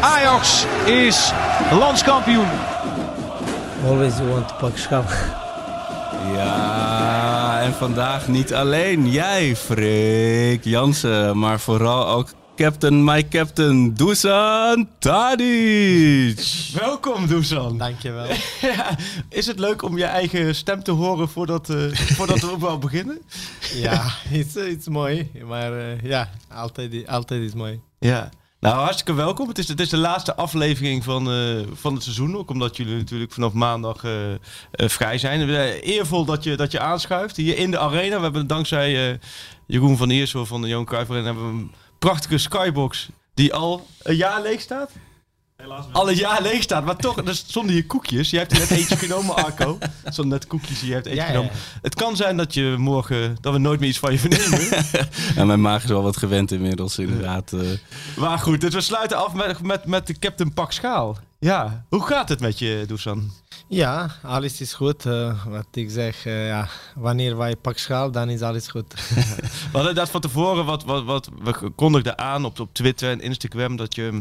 Ajax is landskampioen. Always you want to pak. Ja, en vandaag niet alleen jij, Freek Jansen, maar vooral ook captain, my captain, Dusan Tadic. Welkom, Dusan. Dankjewel. ja, is het leuk om je eigen stem te horen voordat, uh, voordat we wel beginnen? ja, het is mooi, maar uh, ja, altijd, altijd is mooi. Ja. Nou, hartstikke welkom. Het is, het is de laatste aflevering van, uh, van het seizoen. Ook omdat jullie natuurlijk vanaf maandag uh, uh, vrij zijn. Eervol dat je, dat je aanschuift hier in de arena. We hebben dankzij Jeroen van Eersel van de Johan Cruijff hebben we een prachtige skybox die al een jaar leeg staat. Al een jaar leeg staat, maar toch, dus zonder je koekjes. Je hebt er net eentje genomen, Arco. Zonder net koekjes, je hebt eentje Ja, genomen. ja. Het kan zijn dat je morgen, dat we nooit meer iets van je vernemen. En mijn maag is wel wat gewend inmiddels, inderdaad. eh. Maar goed, dus we sluiten af met, met, met de Captain Pak Schaal. Ja, hoe gaat het met je, Dusan? Ja, alles is goed. eh, wat ik zeg, eh, ja, wanneer wij pak schaal, dan is alles goed. We hadden dat van tevoren, wat, wat, wat, we kondigden aan op, op Twitter en Instagram dat je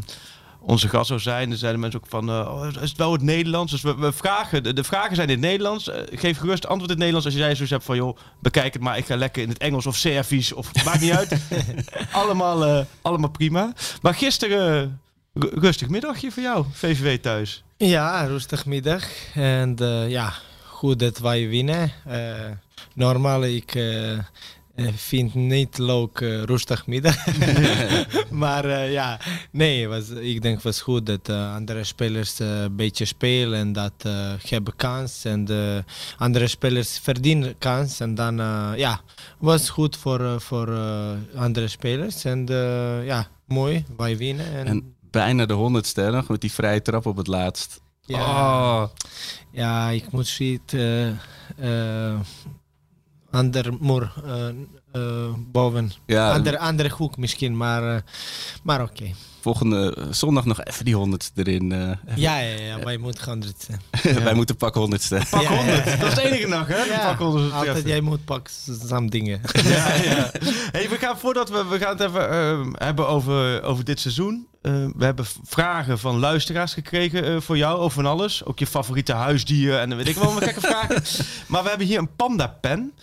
onze gast zou zijn. Er zeiden mensen ook van, oh, is het wel het Nederlands? Dus we, we vragen, de, de vragen zijn in het Nederlands. Eh, geef gerust antwoord in het Nederlands als jij zoiets hebt van, joh, bekijk het maar. Ik ga lekker in het Engels of Servisch of maakt niet uit. allemaal, eh, allemaal prima. Maar gisteren, ru- rustig middagje voor jou, VVV thuis. ja, rustig middag. En ja, goed dat wij winnen. Normaal, ik eh, eh, vind niet leuk eh, rustig middag. maar eh, ja, nee, was, ik denk was goed dat andere spelers een beetje spelen en dat hebben kans. En de andere spelers verdienen kans. En dan, ja, was goed voor, voor andere spelers. En ja, mooi, wij winnen. En, En bijna de honderdste nog, met die vrije trap op het laatst. ja, Oh, ja, ik moet zien, ander moer eh, eh, boven. ja, Ander, andere hoek misschien, maar, eh, maar oké. Volgende zondag nog even die honderdste erin. eh. Ja, ja, ja, wij moeten gaan zijn. Wij moeten. Pak Ja, ja, 100, ja. dat is het enige nog, hè? Ja, Pak 100 altijd treffen. jij moet pakken samen dingen. Ja, ja. Hey, we gaan voordat we, we gaan het even eh, hebben over, over dit seizoen. Eh, we hebben vragen van luisteraars gekregen eh, voor jou over van alles. Ook je favoriete huisdier en weet ik wel, wat gekke vragen. Maar we hebben hier een panda pen.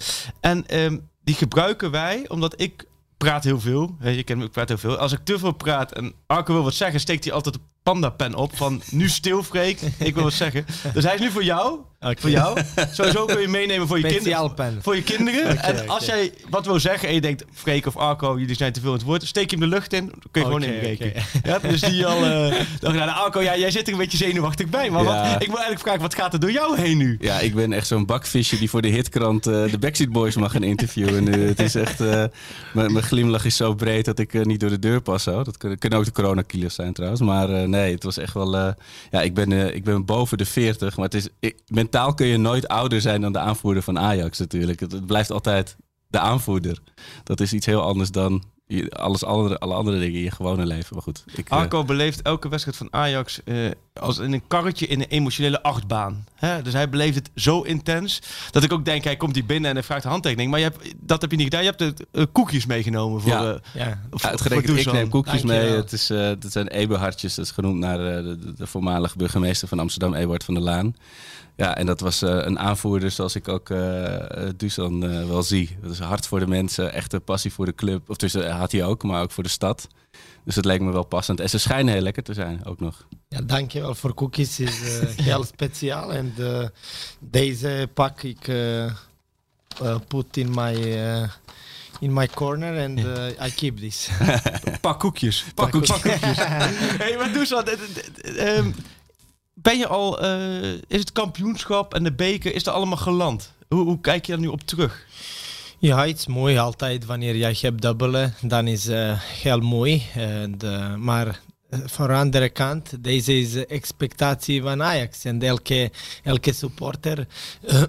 En ehm, die gebruiken wij omdat ik praat heel veel. Je kent me, ik praat heel veel. Als ik te veel praat en Arco wil wat zeggen, steekt hij altijd de panda pen op van nu stil Freek, ik wil wat zeggen. Dus hij is nu voor jou. Voor jou. Sowieso kun je meenemen voor je kinderen. pen. Voor je kinderen. En als jij wat wil zeggen en je denkt, Freek of Arco, jullie zijn te veel in het woord, steek je hem de lucht in, dan kun je gewoon inbreken. Ja, dus die al. eh dacht, nou, Arco, ja, jij zit er een beetje zenuwachtig bij. Maar Ja. wat, ik wil eigenlijk vragen, wat gaat er door jou heen nu? Ja, ik ben echt zo'n bakvisje die voor de hitkrant eh, de Backstreet Boys mag gaan interviewen nu. Het is echt... eh, mijn glimlach is zo breed dat ik niet door de deur pas. Zo. Dat kunnen, kunnen ook de coronakilo's zijn trouwens. Maar eh, nee, het was echt wel... eh, ja, ik ben, eh, ik ben boven de 40. Maar het is, mentaal kun je nooit ouder zijn dan de aanvoerder van Ajax natuurlijk. Het blijft altijd de aanvoerder. Dat is iets heel anders dan je- alles andere, alle andere dingen in je gewone leven. Maar goed, ik, eh, Arco beleeft elke wedstrijd van Ajax eh, als in een karretje in een emotionele achtbaan. Hè? Dus hij beleeft het zo intens dat ik ook denk, hij komt hier binnen en hij vraagt een handtekening. Maar je hebt, dat heb je niet gedaan. Je hebt de eh, koekjes meegenomen voor, Ja. eh, Ja. voor, Uitgerekend, voor ik neem koekjes Dankjewel. mee. Het, is, eh dat zijn Eberhartjes. Dat is genoemd naar eh, de, de, de voormalige burgemeester van Amsterdam, Eberhard van der Laan. Ja, en dat was eh, een aanvoerder zoals ik ook eh eh, Dusan eh, wel zie. Dat is hard voor de mensen, echte passie voor de club. Of tussen had hij ook, maar ook voor de stad. Dus het leek me wel passend. En ze schijnen heel lekker te zijn, ook nog. Ja, dankjewel voor cookies. is eh, heel speciaal. En eh, deze pak ik eh eh, put in my, in my corner and eh, I keep this. Pak koekjes. Pak, Pak koekjes. koekjes. hey, maar Dusan, ehm, ben je al, eh, is het kampioenschap en de beker, is er allemaal geland? Hoe, hoe kijk je daar nu op terug? Ja, het is mooi altijd wanneer jij hebt dubbelen. Dan is eh heel mooi. En, eh, maar voor de andere kant, deze is de expectatie van Ajax. En elke, elke supporter uh,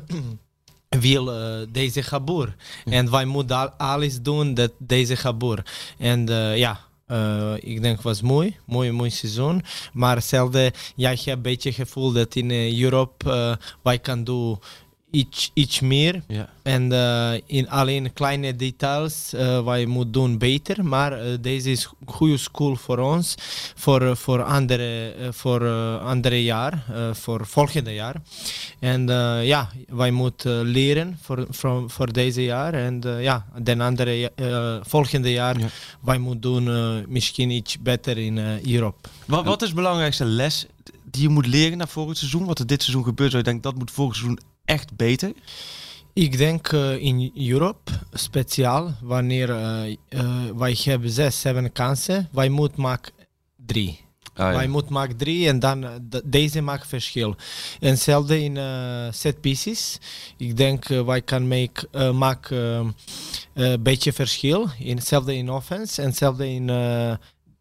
wil uh, deze Gabur. En wij moeten al, alles doen dat deze Gabur. En uh, ja, uh, ik denk was mooi, mooi, mooi seizoen. Maar hetzelfde, ja, ik heb een beetje het gevoel dat in Europa wij kan doen iets, iets meer. Ja. En uh, in alleen kleine details uh, wij moeten doen beter. Maar uh, deze is een goede school voor ons. Voor, voor andere, voor, andere jaar. voor volgende jaar. En ja, wij moeten leren voor, voor, voor deze jaar. En ja, de andere volgende jaar Ja. wij moeten doen misschien iets beter in Europa. Wat, wat is de belangrijkste les die je moet leren naar volgend seizoen? Wat er dit seizoen gebeurt, zou je denken dat moet volgend seizoen echt beter? Ik denk uh, in Europa speciaal, wanneer uh, uh, wij hebben zes, zeven kansen, wij moeten maken drie. Ah, ja. Wij moeten maken drie en dan deze maakt verschil. En hetzelfde in set pieces. Ik denk wij kan make, maken een beetje verschil. In, hetzelfde in offense en hetzelfde in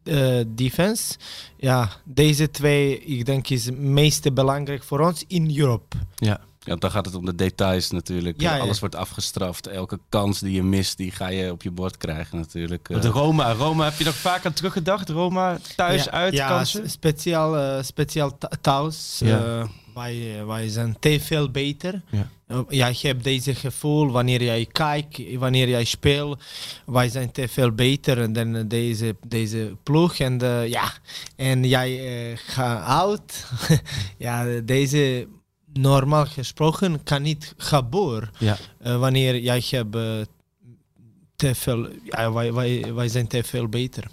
uh, defense. Ja, deze twee, ik denk, is het meest belangrijk voor ons in Europa. Ja. Ja, dan gaat het om de details natuurlijk. Ja, ja. Alles wordt afgestraft. Elke kans die je mist, die ga je op je bord krijgen natuurlijk. De Roma, Roma, heb je nog vaak aan teruggedacht? Roma thuis ja, uit ja, kansen? speciaal, uh, speciaal thuis. Ja. Uh, wij, wij zijn te veel beter. Ja. ja, je hebt deze gevoel wanneer jij kijkt, wanneer jij speelt. Wij zijn te veel beter dan deze, deze ploeg. En, uh, ja, en jij uh, gaat oud. ja, deze normaal gesproken kan niet gebeuren. Ja. Uh, wanneer jij hebt te veel, ja, wij, wij, wij zijn te veel beter.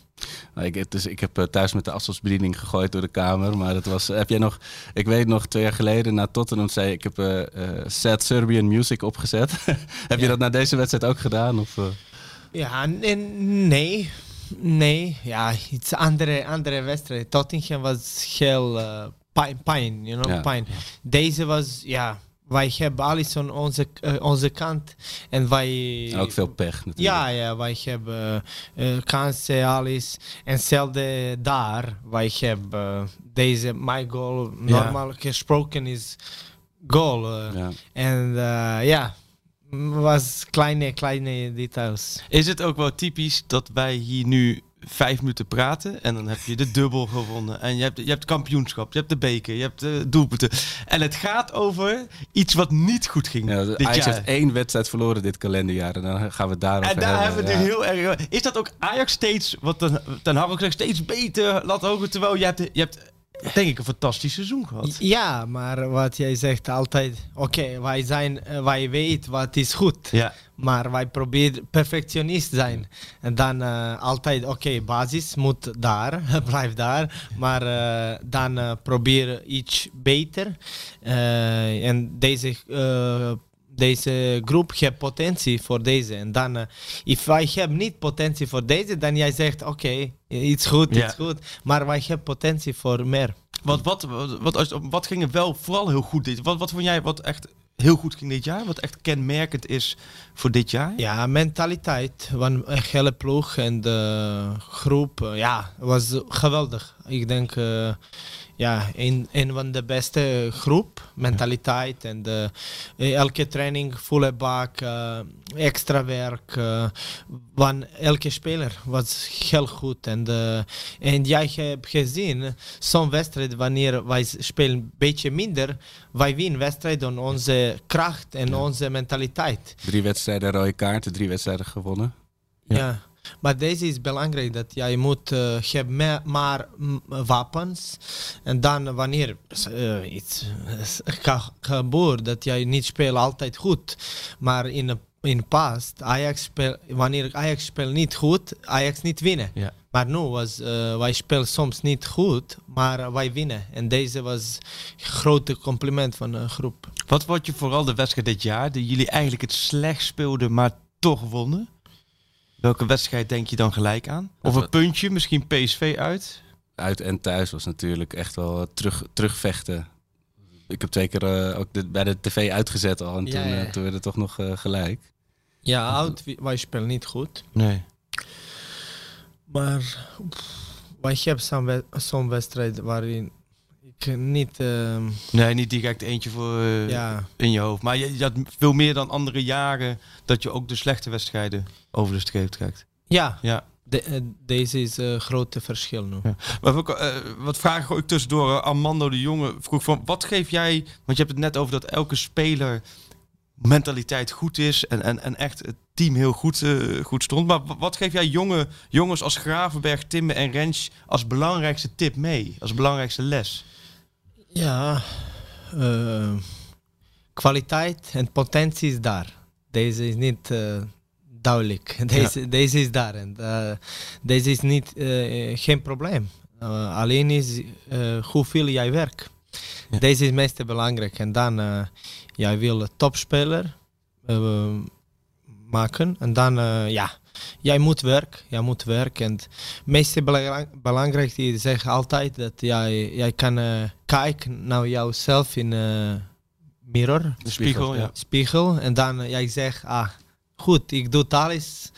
Nou, ik, dus ik heb uh, thuis met de afstandsbediening gegooid door de kamer. Maar dat was. Heb jij nog. Ik weet nog twee jaar geleden na Tottenham zei ik heb uh, uh, sad Serbian music opgezet. heb ja. je dat na deze wedstrijd ook gedaan? Of, Ja, nee. Nee, ja, iets andere, andere wedstrijd. Tottenham was heel pijn, pijn, you know, ja. pijn. Deze was, ja, wij hebben alles aan onze, uh, onze kant. En wij... En ook veel pech natuurlijk. Ja, ja wij hebben uh, kansen, alles. En hetzelfde daar, wij hebben deze, my goal, normaal ja. gesproken is goal. Uh, ja. En ja, was kleine, kleine details. Is het ook wel typisch dat wij hier nu vijf minuten praten en dan heb je de dubbel gewonnen. En je hebt, je hebt kampioenschap, je hebt de beker, je hebt de doelpunten. En het gaat over iets wat niet goed ging ja, dit Ajax jaar. heeft één wedstrijd verloren dit kalenderjaar en dan gaan we het daarover En daar hebben we ja. het heel erg... Is dat ook Ajax steeds, wat ten, ten Hag ook zegt, steeds beter laat hogen, terwijl je hebt, je hebt denk ik een fantastisch seizoen gehad. Ja, maar wat jij zegt altijd, oké, okay, wij zijn, uh, wij weten wat is goed. Ja. Maar wij proberen perfectionist zijn. En dan uh, altijd, oké, okay, basis moet daar, blijf daar. Maar uh, dan probeer iets beter. en deze deze groep heeft potentie voor deze. En dan, uh, if wij hebben niet potentie voor deze, dan jij zegt, oké, okay, iets goed, iets goed. Maar wij hebben potentie voor meer. Wat, wat, wat, wat, wat ging er wel vooral heel goed dit Wat, wat vond jij wat echt heel goed ging dit jaar? Wat echt kenmerkend is voor dit jaar? Ja, mentaliteit van een hele ploeg en de groep. Uh, ja, was geweldig. Ik denk... Uh, ja, een, een van de beste groep, mentaliteit en de, elke training, volle bak, uh, extra werk uh, van elke speler was heel goed. En, de, en jij hebt gezien, zo'n wedstrijd, wanneer wij spelen een beetje minder, wij winnen wedstrijden onze kracht en ja. onze mentaliteit. Drie wedstrijden rode kaarten, drie wedstrijden gewonnen. Ja. ja. Maar deze is belangrijk dat jij moet uh, je meer, maar wapens en dan wanneer uh, iets gebeurt dat jij niet speelt altijd goed, maar in in past Ajax speel, wanneer Ajax speelt niet goed, Ajax niet winnen. Ja. Maar nu was uh, wij spelen soms niet goed, maar wij winnen en deze was een grote compliment van de groep. Wat wordt je vooral de wedstrijd dit jaar die jullie eigenlijk het slecht speelden, maar toch wonnen? Welke wedstrijd denk je dan gelijk aan? Of een puntje, misschien PSV uit? Uit en thuis was natuurlijk echt wel terug, terugvechten. Ik heb twee keer uh, ook de, bij de tv uitgezet al en Ja, toen, ja. uh, toen werd het toch nog uh, gelijk. Ja, oud, wij spelen niet goed. Nee. Maar pff, wij hebben zo'n wedstrijd waarin ik niet... ehm, Nee, niet direct eentje voor eh, ja, in je hoofd. Maar je, je had veel meer dan andere jaren dat je ook de slechte wedstrijden over de streep trekt. ja Ja. de- eh, deze is een grote verschil nu. Ja. Maar ook, eh, wat vragen gooi ik tussendoor. Eh, Armando de Jonge vroeg van, wat geef jij... Want je hebt het net over dat elke speler mentaliteit goed is en, en, en echt het team heel goed, eh, goed stond. Maar wa- wat geef jij jonge jongens als Gravenberg, Timme en Rens als belangrijkste tip mee? Als belangrijkste les? Ja, eh, kwaliteit en potentie is daar. Deze is niet eh, duidelijk. Deze, deze is daar. En, eh, deze is niet, geen probleem. Alleen is hoeveel jij werkt. Ja. Deze is het meest belangrijk. En dan, jij wil een topspeler maken. En dan, ja, jij moet werken. Jij moet werken. En het meest belang- belangrijkste is zeg altijd dat jij, jij kan eh, kijken naar jouzelf in de mirror, De spiegel, ja. spiegel. En dan eh, jij zegt, ah, goed, ik doe alles.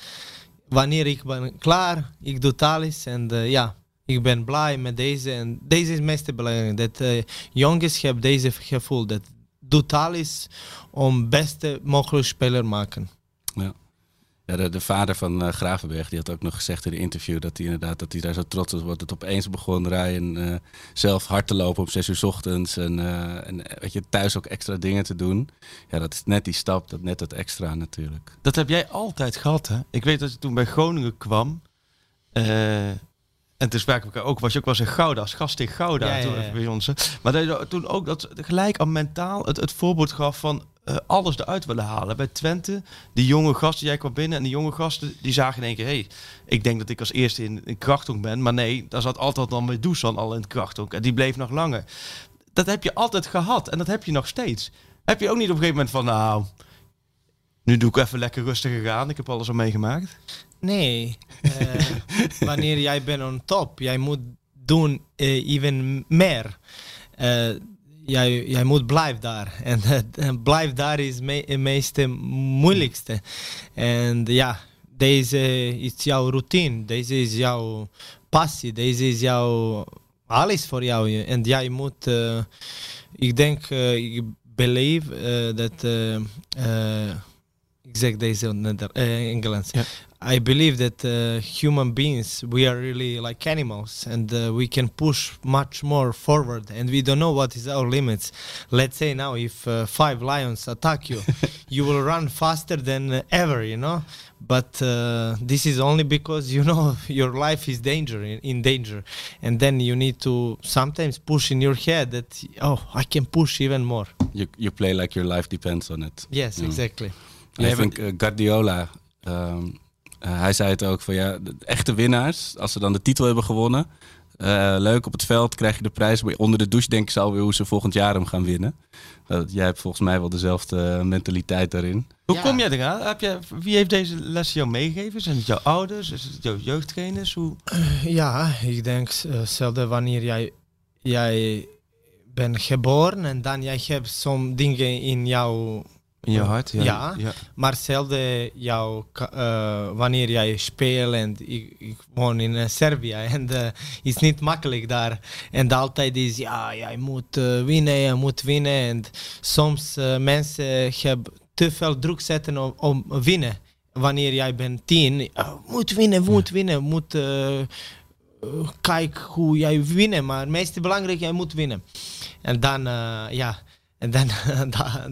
Wanneer ik ben klaar, ik doe alles. En ja, ik ben blij met deze. En deze is het meest belangrijk. Dat jongens hebben deze gevoel. Dat doet alles om beste mogelijke speler maken. Ja, de, de vader van eh, Gravenberg die had ook nog gezegd in een interview dat hij inderdaad dat hij daar zo trots was. Want het opeens begon Ryan eh, zelf hard te lopen om 6 uur 's ochtends. En, eh, en weet je, thuis ook extra dingen te doen. Ja, dat is net die stap, dat net het extra natuurlijk. Dat heb jij altijd gehad, hè? Ik weet dat je toen bij Groningen kwam. eh, en toen spraken we elkaar ook, was je ook wel eens in Gouda, als gast in Gouda Ja, ja, toen ja. bij ons. hè. Maar dat je toen ook dat gelijk al mentaal het, het voorbeeld gaf van eh, alles eruit willen halen. Bij Twente, die jonge gasten, jij kwam binnen en die jonge gasten die zagen in één keer, hey, ik denk dat ik als eerste in, in krachtonk ben. Maar nee, daar zat altijd dan met Dusan al in het krachtonk en die bleef nog langer. Dat heb je altijd gehad en dat heb je nog steeds. Heb je ook niet op een gegeven moment van, nou, nu doe ik even lekker rustig aan. Ik heb alles al meegemaakt. Nee, eh, wanneer jij bent on top, jij moet doen eh, even meer. Eh, jij, jij moet blijven daar. En uh, blijf daar is me- het meeste moeilijkste. En ja, deze is jouw routine, deze is jouw passie, deze is jouw alles voor jou. En jij moet, eh, ik denk, eh, ik believe eh, dat, eh, eh, ik zeg deze in Neder- eh, Engels. Ja. I believe that uh, human beings we are really like animals and uh, we can push much more forward and we don't know what is our limits. Let's say now if uh, five lions attack you you will run faster than uh, ever you know? But uh, this is only because you know your life is danger in, in danger. And then you need to sometimes push in your head that oh i can push even more. You, you play like your life depends on it. yes exactly. Ik denk eh, Guardiola, ehm, eh, hij zei het ook van ja, de echte winnaars, als ze dan de titel hebben gewonnen, eh, leuk op het veld krijg je de prijs, maar onder de douche denken ze alweer hoe ze volgend jaar hem gaan winnen. Dat jij hebt volgens mij wel dezelfde eh, mentaliteit daarin. Hoe Ja. kom jij eraan? Heb je, wie heeft deze les jou meegegeven? Zijn het jouw ouders? Is het jouw jeugdtrainers? Hoe? Ja, ik denk hetzelfde wanneer jij, jij bent geboren en dan jij hebt soms dingen in jou, In je hart? Ja. maar hetzelfde eh, wanneer jij speelt en ik, ik woon in eh, Servië en eh, is niet makkelijk daar en altijd is ja, jij moet winnen, je moet winnen en soms mensen hebben te veel druk zetten om, om winnen. Wanneer jij bent tien, moet winnen, moet winnen, moet kijk hoe jij winnen, maar het meest belangrijk, jij moet winnen. En dan, ja, en dan,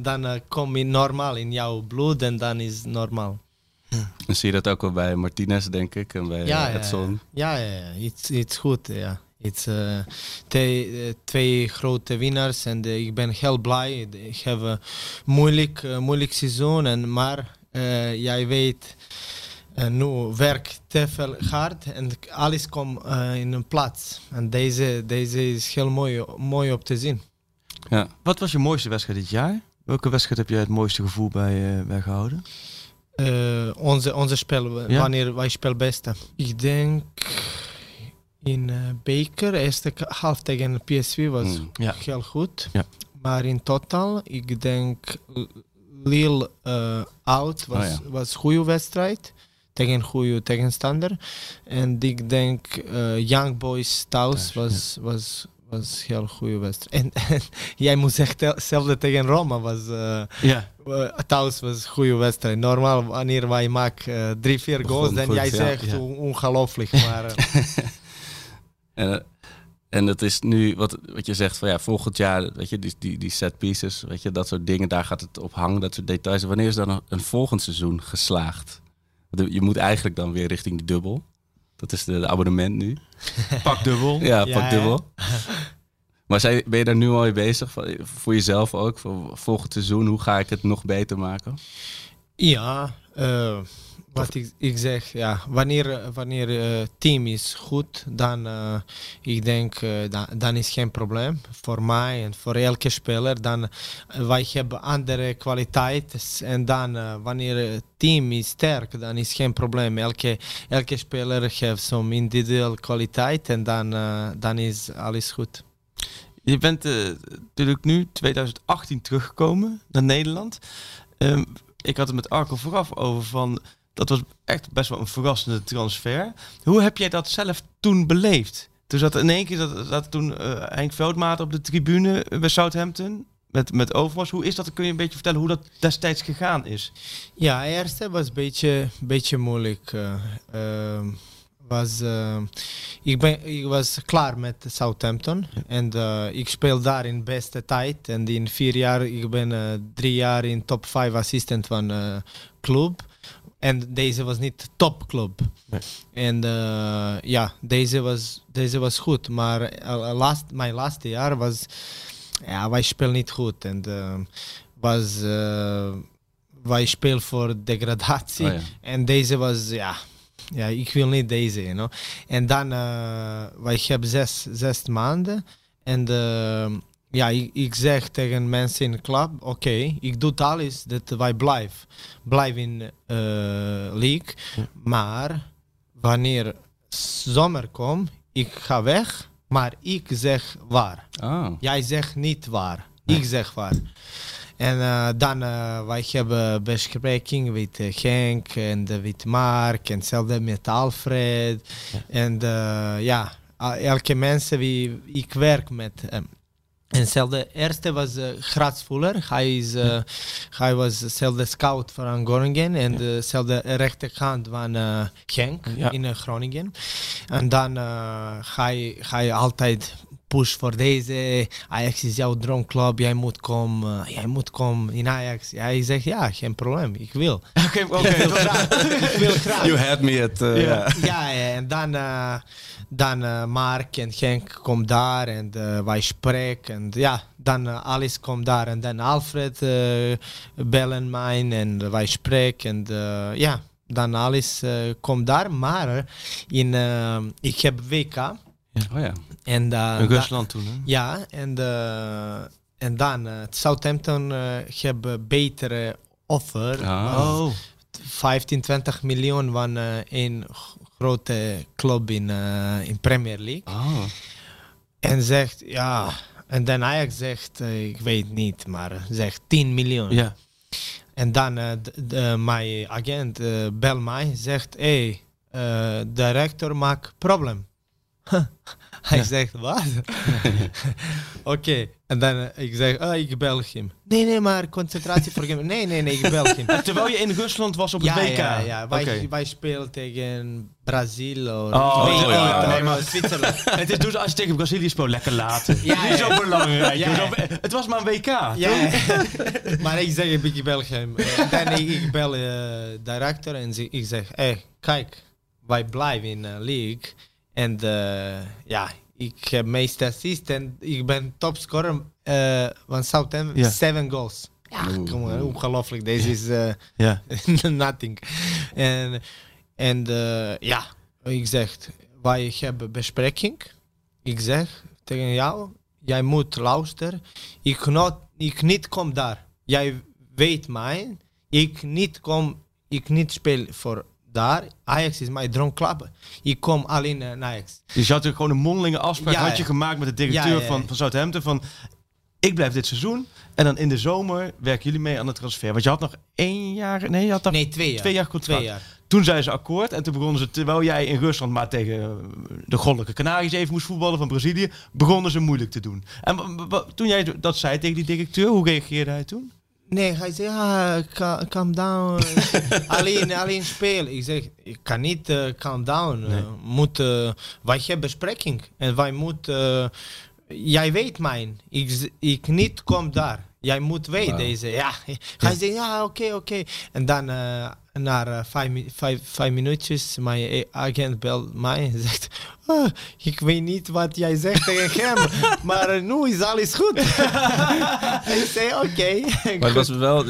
dan, eh, kom je normaal in jouw bloed en dan is het normaal. Dan zie je dat ook wel bij Martinez, denk ik, en bij Ja, ja, Edson. Ja, ja, ja. Het is goed, ja. Het is eh, twee, eh, twee grote winnaars en eh, ik ben heel blij. Ik heb een moeilijk, eh, moeilijk seizoen, en, maar eh, jij weet, eh, nu werk te veel hard en alles komt eh, in een plaats. En deze, deze is heel mooi, mooi om te zien. Ja. Wat was je mooiste wedstrijd dit jaar? Welke wedstrijd heb jij het mooiste gevoel bij, eh, bij gehouden? Eh, onze, onze spel, Ja? wanneer wij spelen beste. Ik denk in eh beker, eerste k- half tegen PSV was Mm. Ja. heel goed. Ja. Maar in totaal, ik denk Lille eh out was, Oh ja. was goede wedstrijd. tegen goede tegenstander. En ik denk eh, Young Boys thuis was, was, was heel goede wedstrijd. En, en jij moet zeggen, hetzelfde tegen Roma was... eh, Ja. uh, thuis was een goede wedstrijd. Normaal, wanneer wij maken uh, drie, vier goals, dan goed, jij zegt ja. on- ongelooflijk. Maar eh, En, eh, en dat is nu wat, wat je zegt van ja, volgend jaar, weet je, die, die, die set pieces, weet je, dat soort dingen, daar gaat het op hangen, dat soort details. Wanneer is dan een, een volgend seizoen geslaagd? Je moet eigenlijk dan weer richting de dubbel. Dat is de, de abonnement nu. Pak dubbel. Ja, pak ja. dubbel. Maar zij, ben je daar nu al mee bezig? Voor jezelf ook? Voor volgend seizoen, hoe ga ik het nog beter maken? ja, eh, wat ik, zeg, ja, wanneer, wanneer het team is goed, dan uh, ik denk, uh, dan, dan is geen probleem voor mij en voor elke speler. Dan, wij hebben andere kwaliteit en dan wanneer het team is sterk, dan is geen probleem. Elke, elke speler heeft zo'n individuele kwaliteit en dan, dan is alles goed. Je bent natuurlijk nu 2018 teruggekomen naar Nederland. Um, ik had het met Arco vooraf over van dat was echt best wel een verrassende transfer. Hoe heb jij dat zelf toen beleefd? Toen zat in één keer dat, dat toen uh, Henk Veldmaat op de tribune bij Southampton met, met Overmars. Hoe is dat? Kun je een beetje vertellen hoe dat destijds gegaan is? Ja, eerst was een beetje, beetje moeilijk. Uh, uh, was, uh, ik, ben, ik was klaar met Southampton en uh, ik speel daar in beste tijd. En in vier jaar, ik ben drie jaar in top 5 assistent van club. En deze was niet topclub. Nee. En uh, ja, deze was, deze was goed. Maar uh, last, mijn laatste jaar was, ja, wij spelen niet goed. En uh, was, wij spelen voor degradatie. Oh, ja. En deze was, ja, ja, ik wil niet deze, you know. En dan, uh, wij hebben zes, zes maanden. En uh, ja, ik, ik, zeg tegen mensen in de club, oké, okay, ik doe alles dat wij blijven. Blijf in uh, league. Ja. Maar wanneer zomer komt, ik ga weg. Maar ik zeg waar. Oh. Jij zegt niet waar. Ik zeg waar. En uh, dan uh, wij hebben bespreking met uh, Henk en met Mark en hetzelfde met Alfred. Ja. En ja, elke mensen wie ik werk met hem. En hetzelfde eerste was uh, Grazvoeler. Hij, is, uh, ja. hij was dezelfde scout van Groningen. En dezelfde ja. rechterkant van uh, Genk ja. in Groningen. En dan hij, hij altijd push voor deze. Ajax is jouw droomclub. Jij moet komen. Jij moet komen in Ajax. Hij zegt ja, geen probleem. Ik wil. Oké, oké. Okay, ik wil graag. You had me at... ja. ja, ja, en dan... uh, dan uh, Mark en Henk komt daar en uh, wij spreken. En ja, dan uh, alles komt daar. En dan Alfred bellen mij en wij spreken. En ja, dan alles komt daar. Maar in, ik heb WK. Ja. Oh ja. En, in Rusland toen, hè? Ja, en, en dan Southampton hebben betere offer. Ah. Oh. 15, 20 miljoen van een grote club in, uh, in Premier League. Oh. En zegt, ja, en dan Ajax zegt, uh, ik weet niet, maar zegt 10 miljoen. Ja. En dan uh, de, de, mijn agent bel mij, zegt, hé, hey, director maakt probleem. Hij ja. zegt, wat? Oké, okay. en dan uh, ik zeg, oh, ik bel hem. Nee, nee, maar concentratie voor hem. Nee, nee, nee, ik bel hem. Terwijl je in Rusland was op het ja, WK? Ja, ja. Wij, okay. wij spelen tegen Brazil of oh, nee, oh, ja. nee, nee, maar Zwitserland. het is dus als je tegen Brazilië speelt, lekker laten. Ja, Niet ja. zo belangrijk. Het was maar een WK. Ja, ja. maar ik zeg, ik bel hem. Dan ik, ik bel de uh, director en ik zeg, hé, hey, kijk, wij blijven in de league. En uh, ja, ik heb meeste assist en ik ben topscorer uh, van Southampton, Ja. seven goals. Ja, kom ongelooflijk. Deze is uh, Ja. nothing. En, en uh, ja, ik zeg, wij hebben bespreking. Ik zeg tegen jou, jij moet luisteren. Ik, not, ik niet kom daar. Jij weet mij. Ik niet kom, ik niet speel voor daar. Ajax is mijn droomclub. Ik kom alleen naar Ajax. Dus je had gewoon een mondelinge afspraak Ja, had je ja. gemaakt met de directeur Ja. Van, van Southampton van ik blijf dit seizoen en dan in de zomer werken jullie mee aan de transfer. Want je had nog één jaar, nee, je had nog Nee, twee jaar. twee jaar contract. Twee jaar. Toen zijn ze akkoord en toen begonnen ze, terwijl jij in Rusland maar tegen eh, de Goddelijke Canaries even moest voetballen van Brazilië, begonnen ze moeilijk te doen. En toen jij dat zei tegen die directeur, hoe reageerde hij toen? Nee, hij zei, ja, ca- calm down. alleen, alleen spelen. Ik zeg, ik kan niet eh, calm down. Nee. Eh, moet, eh, wij hebben bespreking. En wij moeten... jij weet mij. Ik, ik niet kom daar. Jij moet weten deze. Ja. Hij zei, ja, oké, oké. En dan... eh, na eh, vijf, vijf, vijf minuutjes, mijn agent belt mij en zegt: "Ah, Ik weet niet wat jij zegt tegen hem, maar eh, nu is alles goed. ik zei: Oké. Maar het was wel,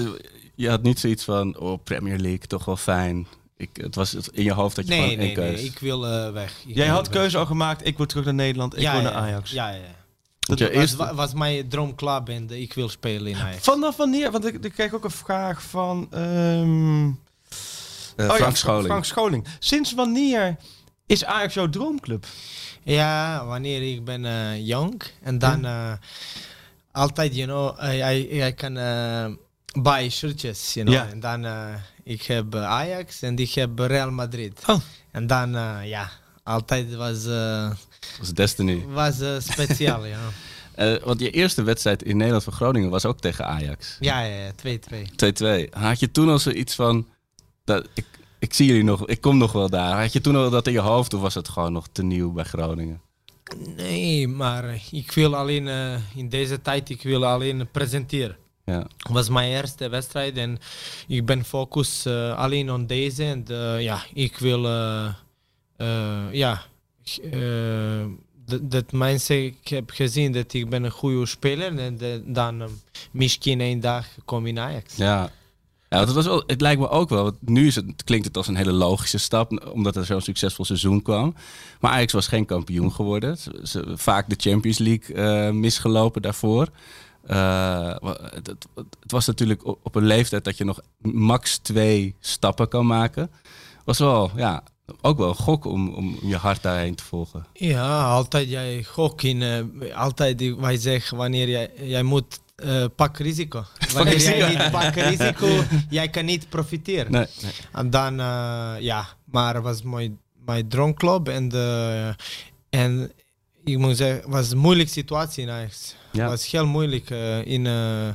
je had niet zoiets van, oh, Premier League, toch wel fijn. Ik, het was in je hoofd dat je Nee, gewoon nee, één nee, ik wil eh, weg. Ik Jij wil had weg. keuze al gemaakt, ik wil terug naar Nederland, ik ja, wil ja, naar Ajax. Ja, ja. Want Dat je was, wa- was mijn droomclub en eh, ik wil spelen in Ajax. Vanaf wanneer? Want ik, ik kreeg ook een vraag van... ehm, Eh, oh ja, Frank Scholing. Frank Scholing. Sinds wanneer is Ajax jouw droomclub? Ja, wanneer ik ben eh, jong en dan eh, altijd, you know, jij kan buy shirtjes, you know. Ja. En dan, ik heb Ajax en ik heb Real Madrid. Oh. En dan, ja, altijd was, Dat was Destiny. was eh, speciaal, know. Eh, want je eerste wedstrijd in Nederland voor Groningen was ook tegen Ajax. Ja, ja, ja, 2-2. 2-2. Had je toen al zoiets van, dat, ik, ik zie jullie nog, ik kom nog wel daar. Had je toen al dat in je hoofd of was het gewoon nog te nieuw bij Groningen? Nee, maar ik wil alleen in deze tijd ik wil alleen presenteren. Ja. Het was mijn eerste wedstrijd en ik ben focus alleen op deze. En ja, ik wil, ja, eh, dat- mensen, ik heb gezien dat ik ben een goede speler en de- dan eh, misschien een dag kom in Ajax. Ja. Ja, dat was wel, het lijkt me ook wel. Want nu is het, klinkt het als een hele logische stap, omdat er zo'n succesvol seizoen kwam. Maar Ajax was geen kampioen geworden. Ze, vaak de Champions League eh, misgelopen daarvoor. Eh, het- het was natuurlijk op, op een leeftijd dat je nog max twee stappen kan maken. Was wel, ja, ook wel een gok om, om je hart daarheen te volgen. Ja, altijd jij gok in, eh, altijd die- wij zeggen wanneer jij, jij moet eh pak risico. Wanneer jij niet pak risico, jij kan niet profiteren. Nee, En dan, eh, ja, maar was mijn, mijn droomclub en, de, en ik moet zeggen, was een moeilijke situatie in Ajax. Ja. Was heel moeilijk in uh,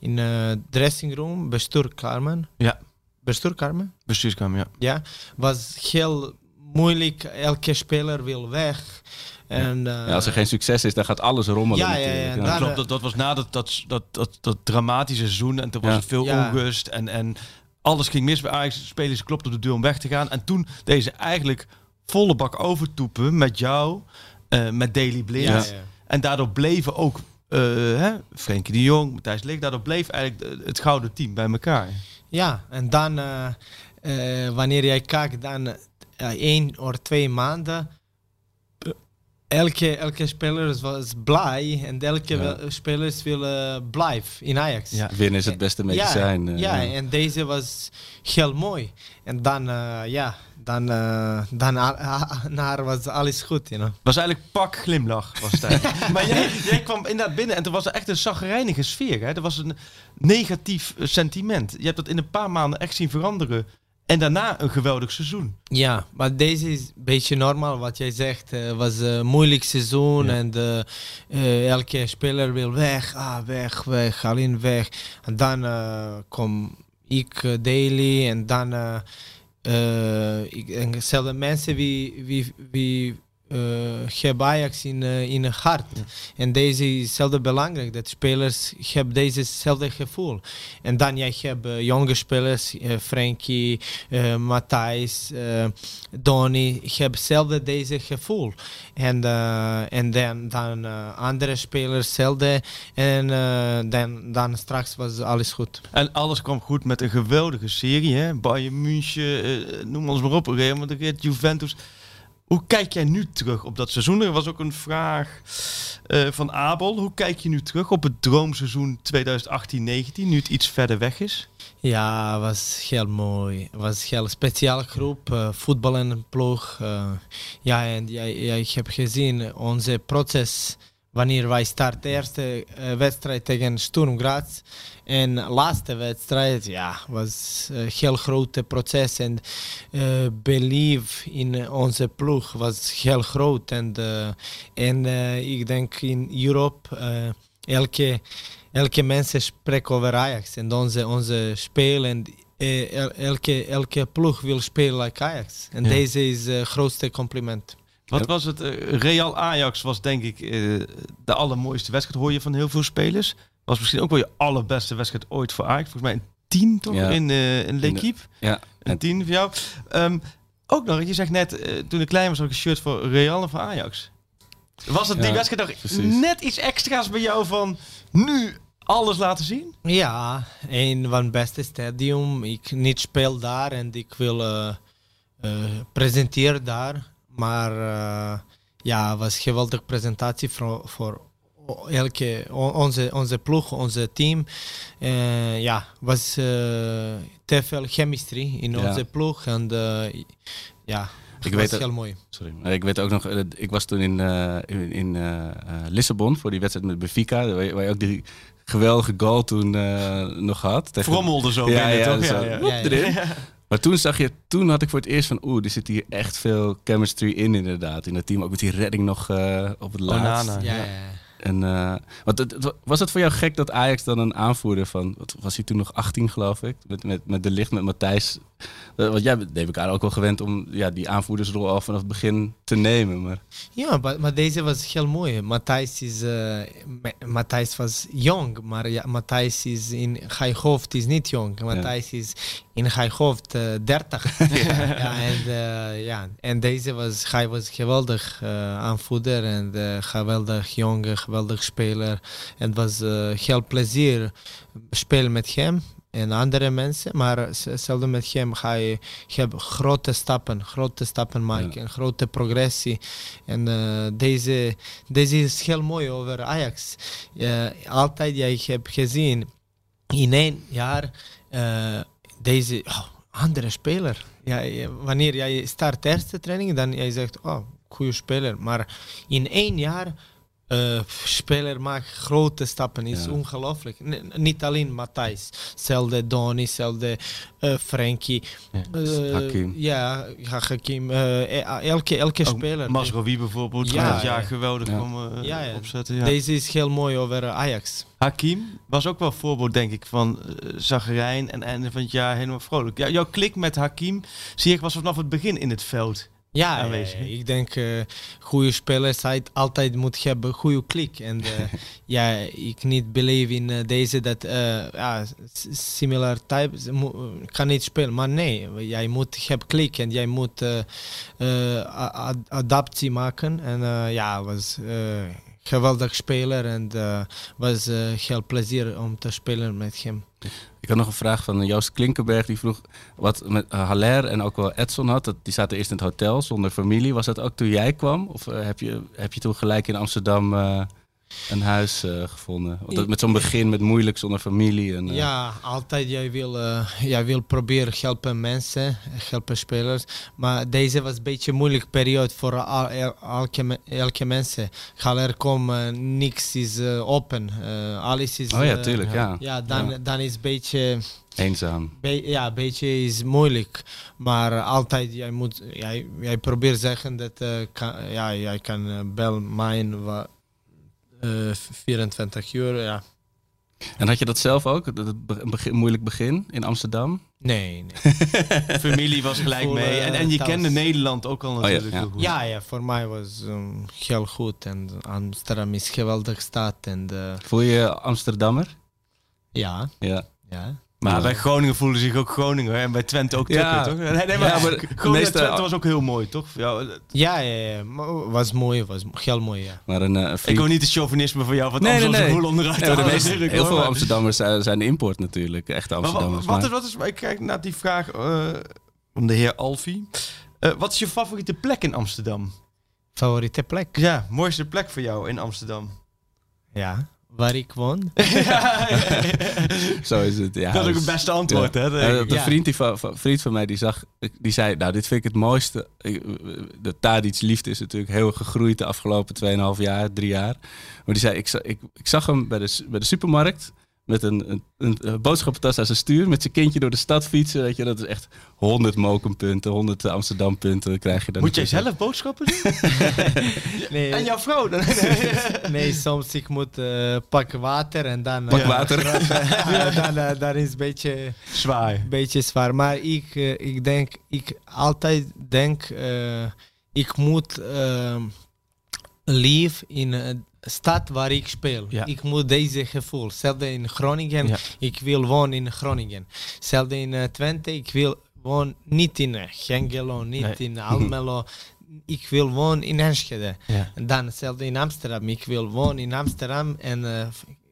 in dressing room, bestuur Carmen. Ja. Bestuur Carmen? Bestuurskamer, ja. Ja, was heel moeilijk. Elke speler wil weg. En, eh, Ja, als er geen succes is, dan gaat alles rommelen. Ja, ja, klopt, dat, dat was na dat, dat, dat, dat, dat dramatische seizoen en toen was het veel Ja. onrust en, en alles ging mis bij Ajax. Spelers klopten op de deur om weg te gaan. En toen deze eigenlijk volle bak overtoepen met jou, eh, met Daily Blind. ja, ja. En daardoor bleven ook eh hè, Frenkie de Jong, Matthijs Leek, daardoor bleef eigenlijk het gouden team bij elkaar. Ja, en dan eh, eh, wanneer jij kijkt, dan eh, één of twee maanden. Elke, elke speler was blij en elke Ja. spelers willen blijven in Ajax. Ja. Winnen is het beste medicijn. eh, ja, en deze was heel mooi. En dan, ja, dan, eh, dan naar was alles goed, you know. was eigenlijk pak glimlach. Was het maar jij, jij kwam inderdaad binnen en er was er echt een zagrijnige sfeer. Hè? Er was een negatief eh, sentiment. Je hebt dat in een paar maanden echt zien veranderen. En daarna een geweldig seizoen. Ja, maar deze is een beetje normaal wat jij zegt. Het was een moeilijk seizoen Ja. en eh, elke speler wil weg. Ah, weg, weg, alleen weg. En dan eh, kom ik, eh, Daily, en dan eh, eh, ik, en dezelfde mensen wie, wie, wie eh, hebben Ajax in, eh, in het hart. En deze is hetzelfde belangrijk, dat spelers hebben dezezelfde gevoel. En dan jij hebt eh, jonge spelers, Frankie, Matthijs, Donny, hebben hetzelfde deze gevoel. En, en dan, dan andere spelers hetzelfde. En dan, dan straks was alles goed. En alles kwam goed met een geweldige serie. Hè? Bayern München, noem ons maar op. Real Madrid, Juventus. Hoe kijk jij nu terug op dat seizoen? Er was ook een vraag eh, van Abel. Hoe kijk je nu terug op het droomseizoen 2018-19, nu het iets verder weg is? Ja, was heel mooi. Het was een heel speciale groep, uh, voetbal en ploeg. Uh, ja, en ja, ja, ik heb gezien, onze proces wanneer wij starten de eerste eh, wedstrijd tegen Sturm Graz. En laatste wedstrijd, ja, was een heel groot proces. En uh, belief in onze ploeg was heel groot. En, uh, en ik denk in Europa, elke, elke mens spreekt over Ajax. En onze, onze speel en elke, elke ploeg wil spelen like Ajax. En ja. deze is het grootste compliment. Wat was het? Real Ajax was denk ik de allermooiste wedstrijd. Hoor je van heel veel spelers. Was misschien ook wel je allerbeste wedstrijd ooit voor Ajax. Volgens mij een 10 toch Ja. in, eh in L'Equipe. Ja, Een 10 voor jou. Ehm, ook nog, je zegt net, eh, toen ik klein was, had ik een shirt voor Real en voor Ajax. Was het die wedstrijd nog precies. net iets extra's bij jou van nu alles laten zien? Ja, een van het beste stadium. Ik niet speel daar en ik wil eh eh, presenteren daar. Maar eh, ja, het was een geweldige presentatie voor, voor elke, on- onze, onze ploeg, onze team. Eh, ja, was eh, te veel chemistry in Ja. onze ploeg. En eh, ja, het Ik was weet het- heel mooi. Sorry. maar Ik weet ook nog, ik was toen in, eh, in, in eh, eh, Lissabon voor die wedstrijd met Benfica, waar je, ook die geweldige goal toen eh, nog had. Tegen- Frommelde zo Ja, binnen, ja, toch? Ja, ja. Woep. Maar toen zag je, toen had ik voor het eerst van, oeh, er zit hier echt veel chemistry in inderdaad. In het team, ook met die redding nog eh, op het laatst. Onana. Ja, Ja. ja. En, eh, het- was het voor jou gek dat Ajax dan een aanvoerder van, wat was hij toen nog 18 geloof ik, met, met, met de licht, met Matthijs. Eh, want jij bent aan ook wel gewend om ja, die aanvoerdersrol al vanaf het begin te nemen. Maar Ja, maar, maar deze was heel mooi. Matthijs is, eh, Ma- Matthijs was jong, maar ja, Matthijs is in zijn hoofd is niet jong. Matthijs is in zijn hoofd eh 30. ja. en, eh, ja, en deze was, hij was geweldig aanvoerder en geweldig jonge, geweldig speler. En het was heel plezier spelen met hem en andere mensen, maar zelden met hem ga je heb grote stappen, grote stappen maken, grote progressie. En eh, deze, deze is heel mooi over Ajax. Altijd, jij hebt gezien, in één jaar, eh, deze oh, andere speler. Ja, ja, wanneer jij start eerste training, dan jij zegt, oh, goede speler. Maar in één jaar, eh speler maakt grote stappen, is Ja. ongelooflijk. N- niet alleen Matthijs, zelfde Donny, zelfde eh Frankie. Eh, Hakim. Ja, ja, Hakim. elke, elke Ook speler. Masrowi bijvoorbeeld, Ja, ja, ja, ja. geweldig Ja. om Ja, ja. opzetten. Ja. Deze is heel mooi over Ajax. Hakim was ook wel een voorbeeld, denk ik, van uh, zagrijn en einde van het jaar helemaal vrolijk. Ja, jouw klik met Hakim, zie ik, was vanaf het begin in het veld. Ja, aanwezig, eh, ik denk uh, goede spelers altijd, moet hebben goede klik. En uh, ja, ik niet believe in uh, deze dat uh, ja, similar types kan niet spelen. Maar nee, jij moet hebben klik en jij moet ad adaptie maken. En ja, was geweldig speler en was heel plezier om te spelen met hem. Ik had nog een vraag van Joost Klinkenberg. Die vroeg wat met Haller en ook wel Edson had. Dat, die zaten eerst in het hotel zonder familie. Was dat ook toen jij kwam? Of uh, heb, je, heb je toen gelijk in Amsterdam een huis uh, gevonden? Dat, met zo'n begin met moeilijk zonder familie. En, ja, altijd. Jij wil, jij wil proberen helpen mensen, helpen spelers. Maar deze was een beetje een moeilijke periode voor al, elke, elke mensen. Haller komt, niks is open. alles is... Oh ja, tuurlijk, ja. Ja, dan, ja. dan is een beetje... Eenzaam. Be ja, een beetje is moeilijk. Maar altijd, jij moet, jij, jij probeert zeggen dat, uh, kan, ja, jij kan uh, bel mijn 24 uur, ja. En had je dat zelf ook, dat begin, moeilijk begin in Amsterdam? Nee, nee. Familie was gelijk Voor, mee. En, en je thuis. kende Nederland ook al natuurlijk. Oh, ja, ja. ja, ja, voor mij was um, heel goed. En Amsterdam is een geweldige stad. En, uh, Voel je je Amsterdammer? Ja. Ja. ja. Maar ja. bij Groningen voelden zich ook Groningen en bij Twente ook Tukker, ja. toch? Nee, nee, maar, ja, maar Groningen meeste... Twente was ook heel mooi, toch? Ja, ja, ja, ja. was mooi, was heel mooi, ja. Maar een, uh, vriend... Ik wil niet het chauvinisme van jou van nee, Amsterdam nee, nee. Boel onderuit nee, halen, meeste, Heel hoor, veel maar... Amsterdammers zijn, zijn import natuurlijk, echte Amsterdammers. Maar, wat, wat, is, wat is, ik kijk naar die vraag uh, van de heer Alfie. Uh, wat is je favoriete plek in Amsterdam? Favoriete plek? Ja, mooiste plek voor jou in Amsterdam? Ja, waar ik woon. Zo is het. Ja, Dat is ook dus- het beste antwoord, ja. hè? ik. een vriend, die van, van- vriend van mij die zag, die zei, nou dit vind ik het mooiste. De Tadic liefde is natuurlijk heel gegroeid de afgelopen 2,5 jaar, drie jaar. Maar die zei, ik, ik, ik zag hem bij de, bij de supermarkt met een, een, een, een boodschappentas aan zijn stuur, met zijn kindje door de stad fietsen. Weet je, dat is echt 100 Mokenpunten, 100 Amsterdam punten krijg je dan. Moet jij zelf boodschappen doen? Nee, En jouw vrouw? Dan? nee soms ik moet eh pakken water en dan... Pak eh, water. ja, dan, eh, dan is het een beetje, Zwaar. beetje zwaar. Maar ik, eh, ik denk, ik altijd denk, eh, ik moet uh, lief in een stad waar ik speel. Ja. Ik moet deze gevoel. Hetzelfde in Groningen, Ja. ik wil wonen in Groningen. Hetzelfde in eh, Twente, ik wil wonen niet in eh, Hengelo, niet Nee. in Almelo. Ik wil wonen in Enschede. Ja. En dan hetzelfde in Amsterdam. Ik wil wonen in Amsterdam en eh,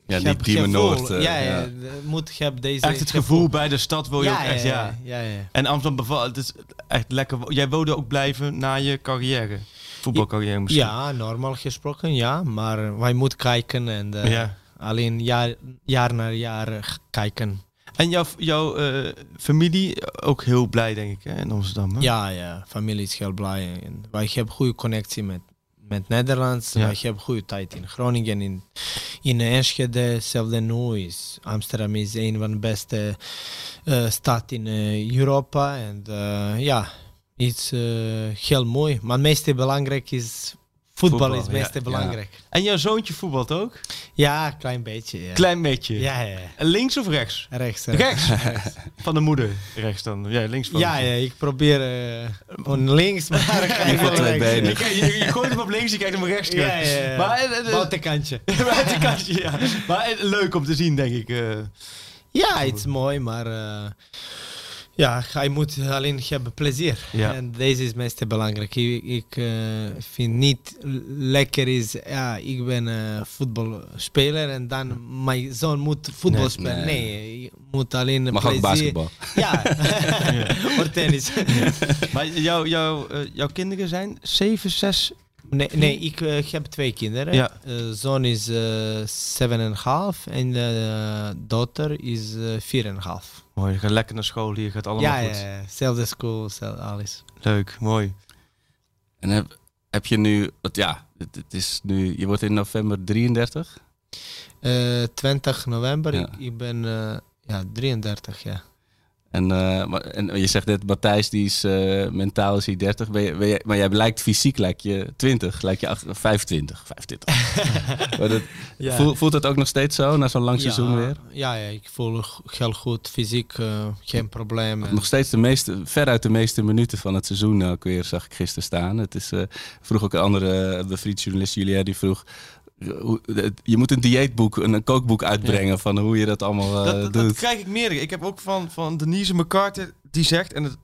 Ja, ik niet heb Diemen gevoel. Noord, ja, ja, ja. de- moet heb deze Echt het gevoel bij de stad wil je ook echt, ja. ja, ja. En Amsterdam bevalt, het is echt lekker. Jij wilde ook blijven na je carrière. Voetbalcarrière misschien. Ja, normaal gesproken ja, maar wij moeten kijken en eh, Ja. alleen jaar, jaar naar jaar eh, kijken. En jouw, jouw eh, familie ook heel blij, denk ik, hè, in Amsterdam. Hè? Ja, ja, familie is heel blij. En wij hebben goede connectie met, met Nederlands. Ja. Wij hebben goede tijd in Groningen, in, in Enschede. Hetzelfde nu is Amsterdam is een van de beste uh, stad in uh, Europa. En uh, ja, het is heel mooi. Maar het meeste belangrijk is voetbal, Voetbal, is het meeste ja. belangrijk. En jouw zoontje voetbalt ook? Ja, klein beetje. Ja. Klein beetje. Ja, ja. Links of rechts? Rechts. Rechts. Van de moeder. Rechts dan. Ja, links van Ja, ja, ik probeer uh, van links, maar ik ga van twee benen. Je, je, je gooit hem op links, je kijkt hem rechts terug. Ja, ja. Maar, eh, eh, Buitenkantje. buitenkantje, ja. Maar eh, leuk om te zien, denk ik. eh. Ja, het is mooi, maar uh, ja, hij moet alleen hebben plezier. Ja. En deze is het meest belangrijk. Ik, ik uh, vind niet lekker is, ja, ik ben uh, voetbalspeler en dan mijn zoon moet voetbal Nee, spelen. nee. Nee, je moet alleen Mag plezier. ook basketbal. Ja, of tennis. Maar jou, jou, uh, jouw kinderen zijn 7, 6... Nee, nee ik heb twee kinderen. Ja. Zoon is zeven en half en de dochter is vier en half. Mooi, je gaat lekker naar school hier, gaat allemaal ja, goed. Ja, zelfde school, zelfde alles. Leuk, mooi. En heb, heb je nu, wat, ja, het, het, is nu, je wordt in november 33? Uh, 20 november, Ja. ik, ik, ben uh, ja, 33, ja. En, uh, maar, en je zegt net, Matthijs die is uh, mentaal is hij 30, ben je, ben je, maar jij lijkt fysiek lijkt je 20, lijkt je 8, 25. 25. maar dat, ja. voelt, voelt dat ook nog steeds zo na zo'n lang ja, seizoen weer? Ja, ja, ik voel heel goed, fysiek uh, geen probleem. Nog steeds de meeste, veruit de meeste minuten van het seizoen ook weer, zag ik gisteren staan. Het is, vroeg ook een andere bevriend journalist, Julia, die vroeg je moet een dieetboek, een kookboek uitbrengen ja. van hoe je dat allemaal uh, dat, dat, doet. Dat krijg ik meerdere. Ik heb ook van, van Denise McCarter die zegt, en het,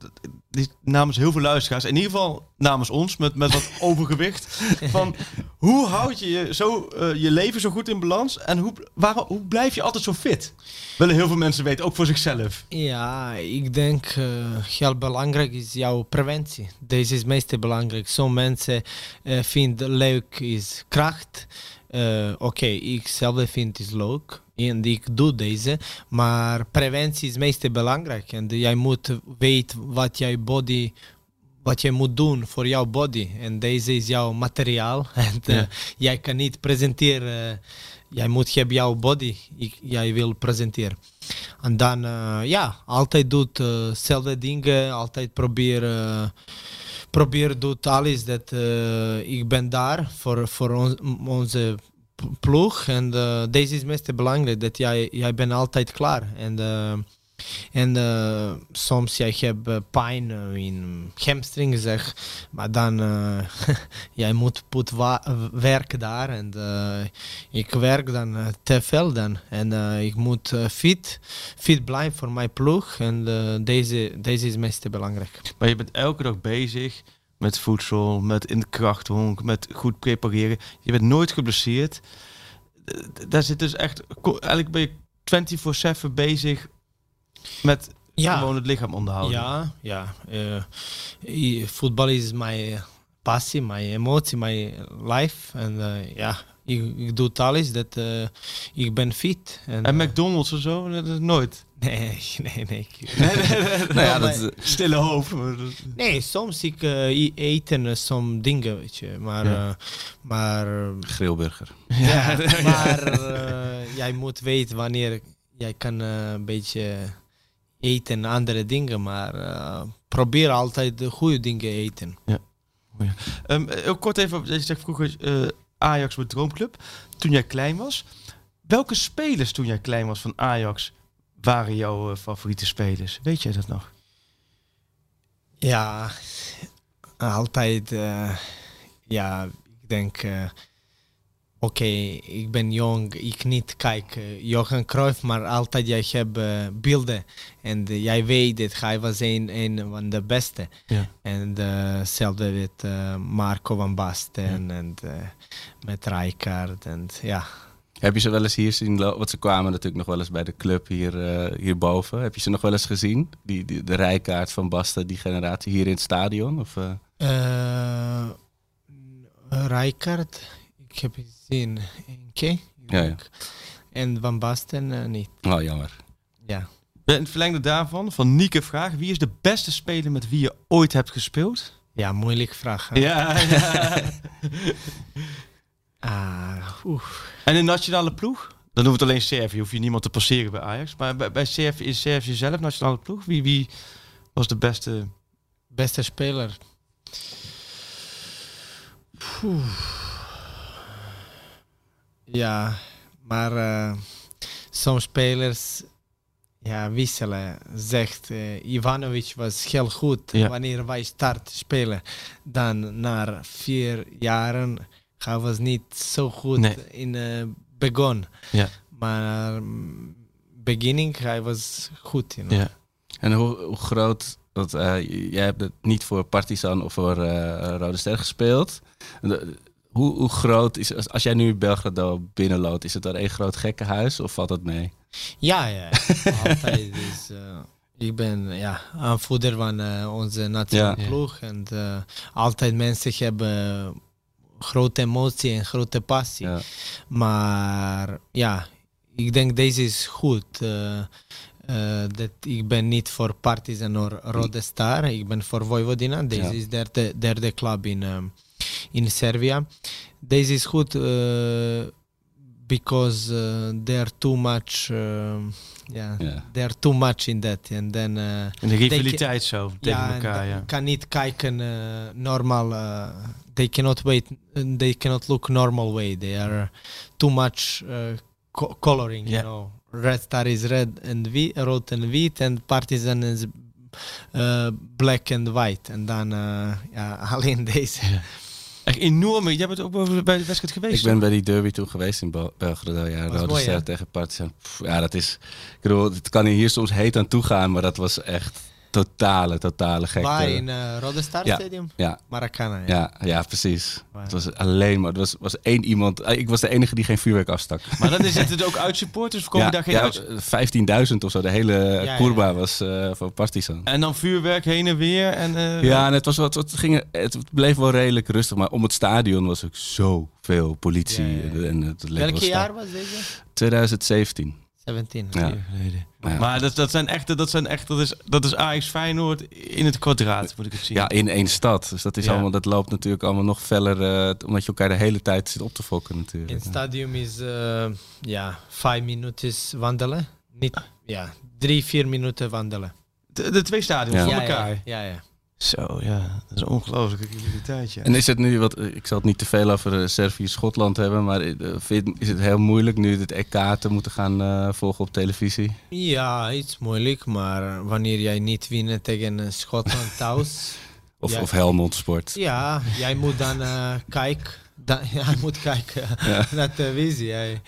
die, namens heel veel luisteraars, in ieder geval namens ons, met, met wat overgewicht, van hoe houd je je, zo, uh, je leven zo goed in balans en hoe, waar, hoe blijf je altijd zo fit? Willen heel veel mensen weten, ook voor zichzelf. Ja, ik denk uh, heel belangrijk is jouw preventie. Deze is het meest belangrijk. Sommige mensen uh, vinden leuk is kracht. Uh, Oké, okay, ik zelf vind het leuk en ik doe deze, maar preventie is het meest belangrijk. En jij moet weten wat jouw body, wat je moet doen voor jouw body. En deze is jouw materiaal. En uh, ja. jij kan niet presenteren, jij moet hebben jouw body, ik, jij wil presenteren. En dan, uh, ja, altijd doet dezelfde dingen, altijd proberen probeer doet alles dat uh, ik ben daar voor, voor on, onze ploeg. En uh, deze is het meest belangrijk dat jij, jij bent altijd klaar. En uh, en uh, soms jij hebt pijn in hamstring zeg maar dan jij moet put werk daar en ik werk dan te veel dan en ik moet fit fit blijven voor mijn ploeg en deze, deze is meest belangrijk maar je bent elke dag bezig met voedsel, met in de krachthonk, met goed prepareren. Je bent nooit geblesseerd. Daar zit dus echt, eigenlijk ben je 24/7 bezig met ja. gewoon het lichaam onderhouden. Ja, ja. Uh, voetbal is mijn passie, mijn emotie, mijn life. En uh, ja, ik, ik doe het alles dat eh, ik ben fit. En, En McDonald's of zo? Dat is nooit. nee, nee, nee. Nou ja, dat, Stille hoofd. Nee, soms ik eh, eten uh, some dingen, weet je. Maar, Ja. eh, maar, grillburger. ja, maar eh, jij moet weten wanneer jij kan eh, een beetje eten andere dingen. Maar eh, probeer altijd de goede dingen eten. Ehm, heel kort even, je zegt vroeger eh, Ajax met Droomclub. Toen jij klein was. Welke spelers toen jij klein was van Ajax waren jouw eh, favoriete spelers? Weet jij dat nog? Ja, altijd. ja, ik denk. Oké, ik ben jong, ik niet kijk eh, Johan Cruijff, maar altijd jij hebt eh, beelden. En eh, jij weet dat hij was een, een van de beste. Ja. En eh, hetzelfde met Marco van Basten en eh, met Rijkaard. En ja, Heb je ze wel eens hier zien lopen? Want ze kwamen natuurlijk nog wel eens bij de club hier, eh, hierboven. Heb je ze nog wel eens gezien? Die, die, de rijkaart van Basten, die generatie hier in het stadion? Of, eh? Eh Rijkaard, ik heb gezien één keer. Ja, ja. En Van Basten eh, niet. Oh, jammer. Ja. In het verlengde daarvan, van Nieke vraag. Wie is de beste speler met wie je ooit hebt gespeeld? Ja, moeilijk vraag. hè? Ja, ja. Ah, en in nationale ploeg? Dan hoeft het alleen Servië, hoef je niemand te passeren bij Ajax. Maar bij, bij Servië is Servië zelf nationale ploeg. Wie, wie was de beste? Beste speler. Poeh. Ja, maar eh soms spelers ja, wisselen. Zegt eh, Ivanovic was heel goed Ja. wanneer wij start spelen. Dan na vier jaren hij was niet zo goed Nee. in eh begon. Ja. Maar mm, beginning hij was goed. You know. Ja. En hoe, hoe groot... Want jij hebt het niet voor Partizan of voor Rode Ster gespeeld. De- hoe, hoe groot is... Als, als jij nu Belgrado binnenloopt, is het dan één groot gekkenhuis? Of valt dat mee? Ja, ja. Altijd. Dus, eh, ik ben ja, aanvoerder van eh, onze nationale Ja. ploeg. En eh, altijd mensen hebben grote emotie en grote passie. Ja. Maar ja, ik denk deze is goed. dat ik ben niet voor Partizan of Rode Star. Ik ben voor Vojvodina. Deze Ja. is derde, derde club in, in Serbia. This is good eh, because uh, they are too much. um, yeah, Ja. they are too much in that. And then uh, En de rivaliteit zo tegen ja, elkaar, en ja. kan niet kijken uh, normaal. Uh, they cannot wait. They cannot look normal way. They are too much uh, co- coloring. Yeah. You know, red star is red and wheat, rood and wheat, and partisan is uh, black and white. En dan uh, ja, alleen deze. Echt enorme. Jij bent ook bij de wedstrijd geweest. Ik ben bij die derby toen geweest in Bel- Belgrado. Ja, Rode mooi, Ster tegen Partizan. Ja, dat is... Ik bedoel, het kan hier soms heet aan toe gaan, maar dat was echt totale, totale gek. Waar in uh, Rode Star Ja. Stadium? Ja, Maracana. Ja. ja, ja, precies. Het was alleen maar... Er was, was één iemand... eh, Ik was de enige die geen vuurwerk afstak. Maar dan is het ook uit supporters of komen ja, daar geen ja, uit? 15.000 of zo. De hele ja, kurba ja. was eh van Partizan. En dan vuurwerk heen en weer. En, eh, Ja, en het, was wat, het, ging, het bleef wel redelijk rustig, maar om het stadion was ook zoveel politie. Ja, ja, ja. En het Welk jaar was deze? 2017. 17. Ja. Ja. Maar dat, dat zijn echt, dat zijn echt, dat is, dat is Ajax Feyenoord in het kwadraat, moet ik het zien. Ja, in één stad. Dus dat, is Ja. allemaal, dat loopt natuurlijk allemaal nog feller, eh, omdat je elkaar de hele tijd zit op te fokken In natuurlijk. het stadium is uh, ja, vijf minuten wandelen. Niet, ja, drie, vier minuten wandelen. De, de twee stadions ja, elkaar. Ja, ja. Zo, ja. Dat is een ongelooflijke rivaliteit, ja. En is het nu, wat, ik zal het niet te veel over eh, Servië-Schotland hebben, maar eh, is het heel moeilijk nu het EK te moeten gaan eh, volgen op televisie? Ja, iets moeilijk, maar wanneer jij niet wint tegen eh, Schotland thuis, Of, Ja. of Helmond Sport? ja, jij moet dan uh, kijken. Dan, jij moet kijken naar televisie. Jij,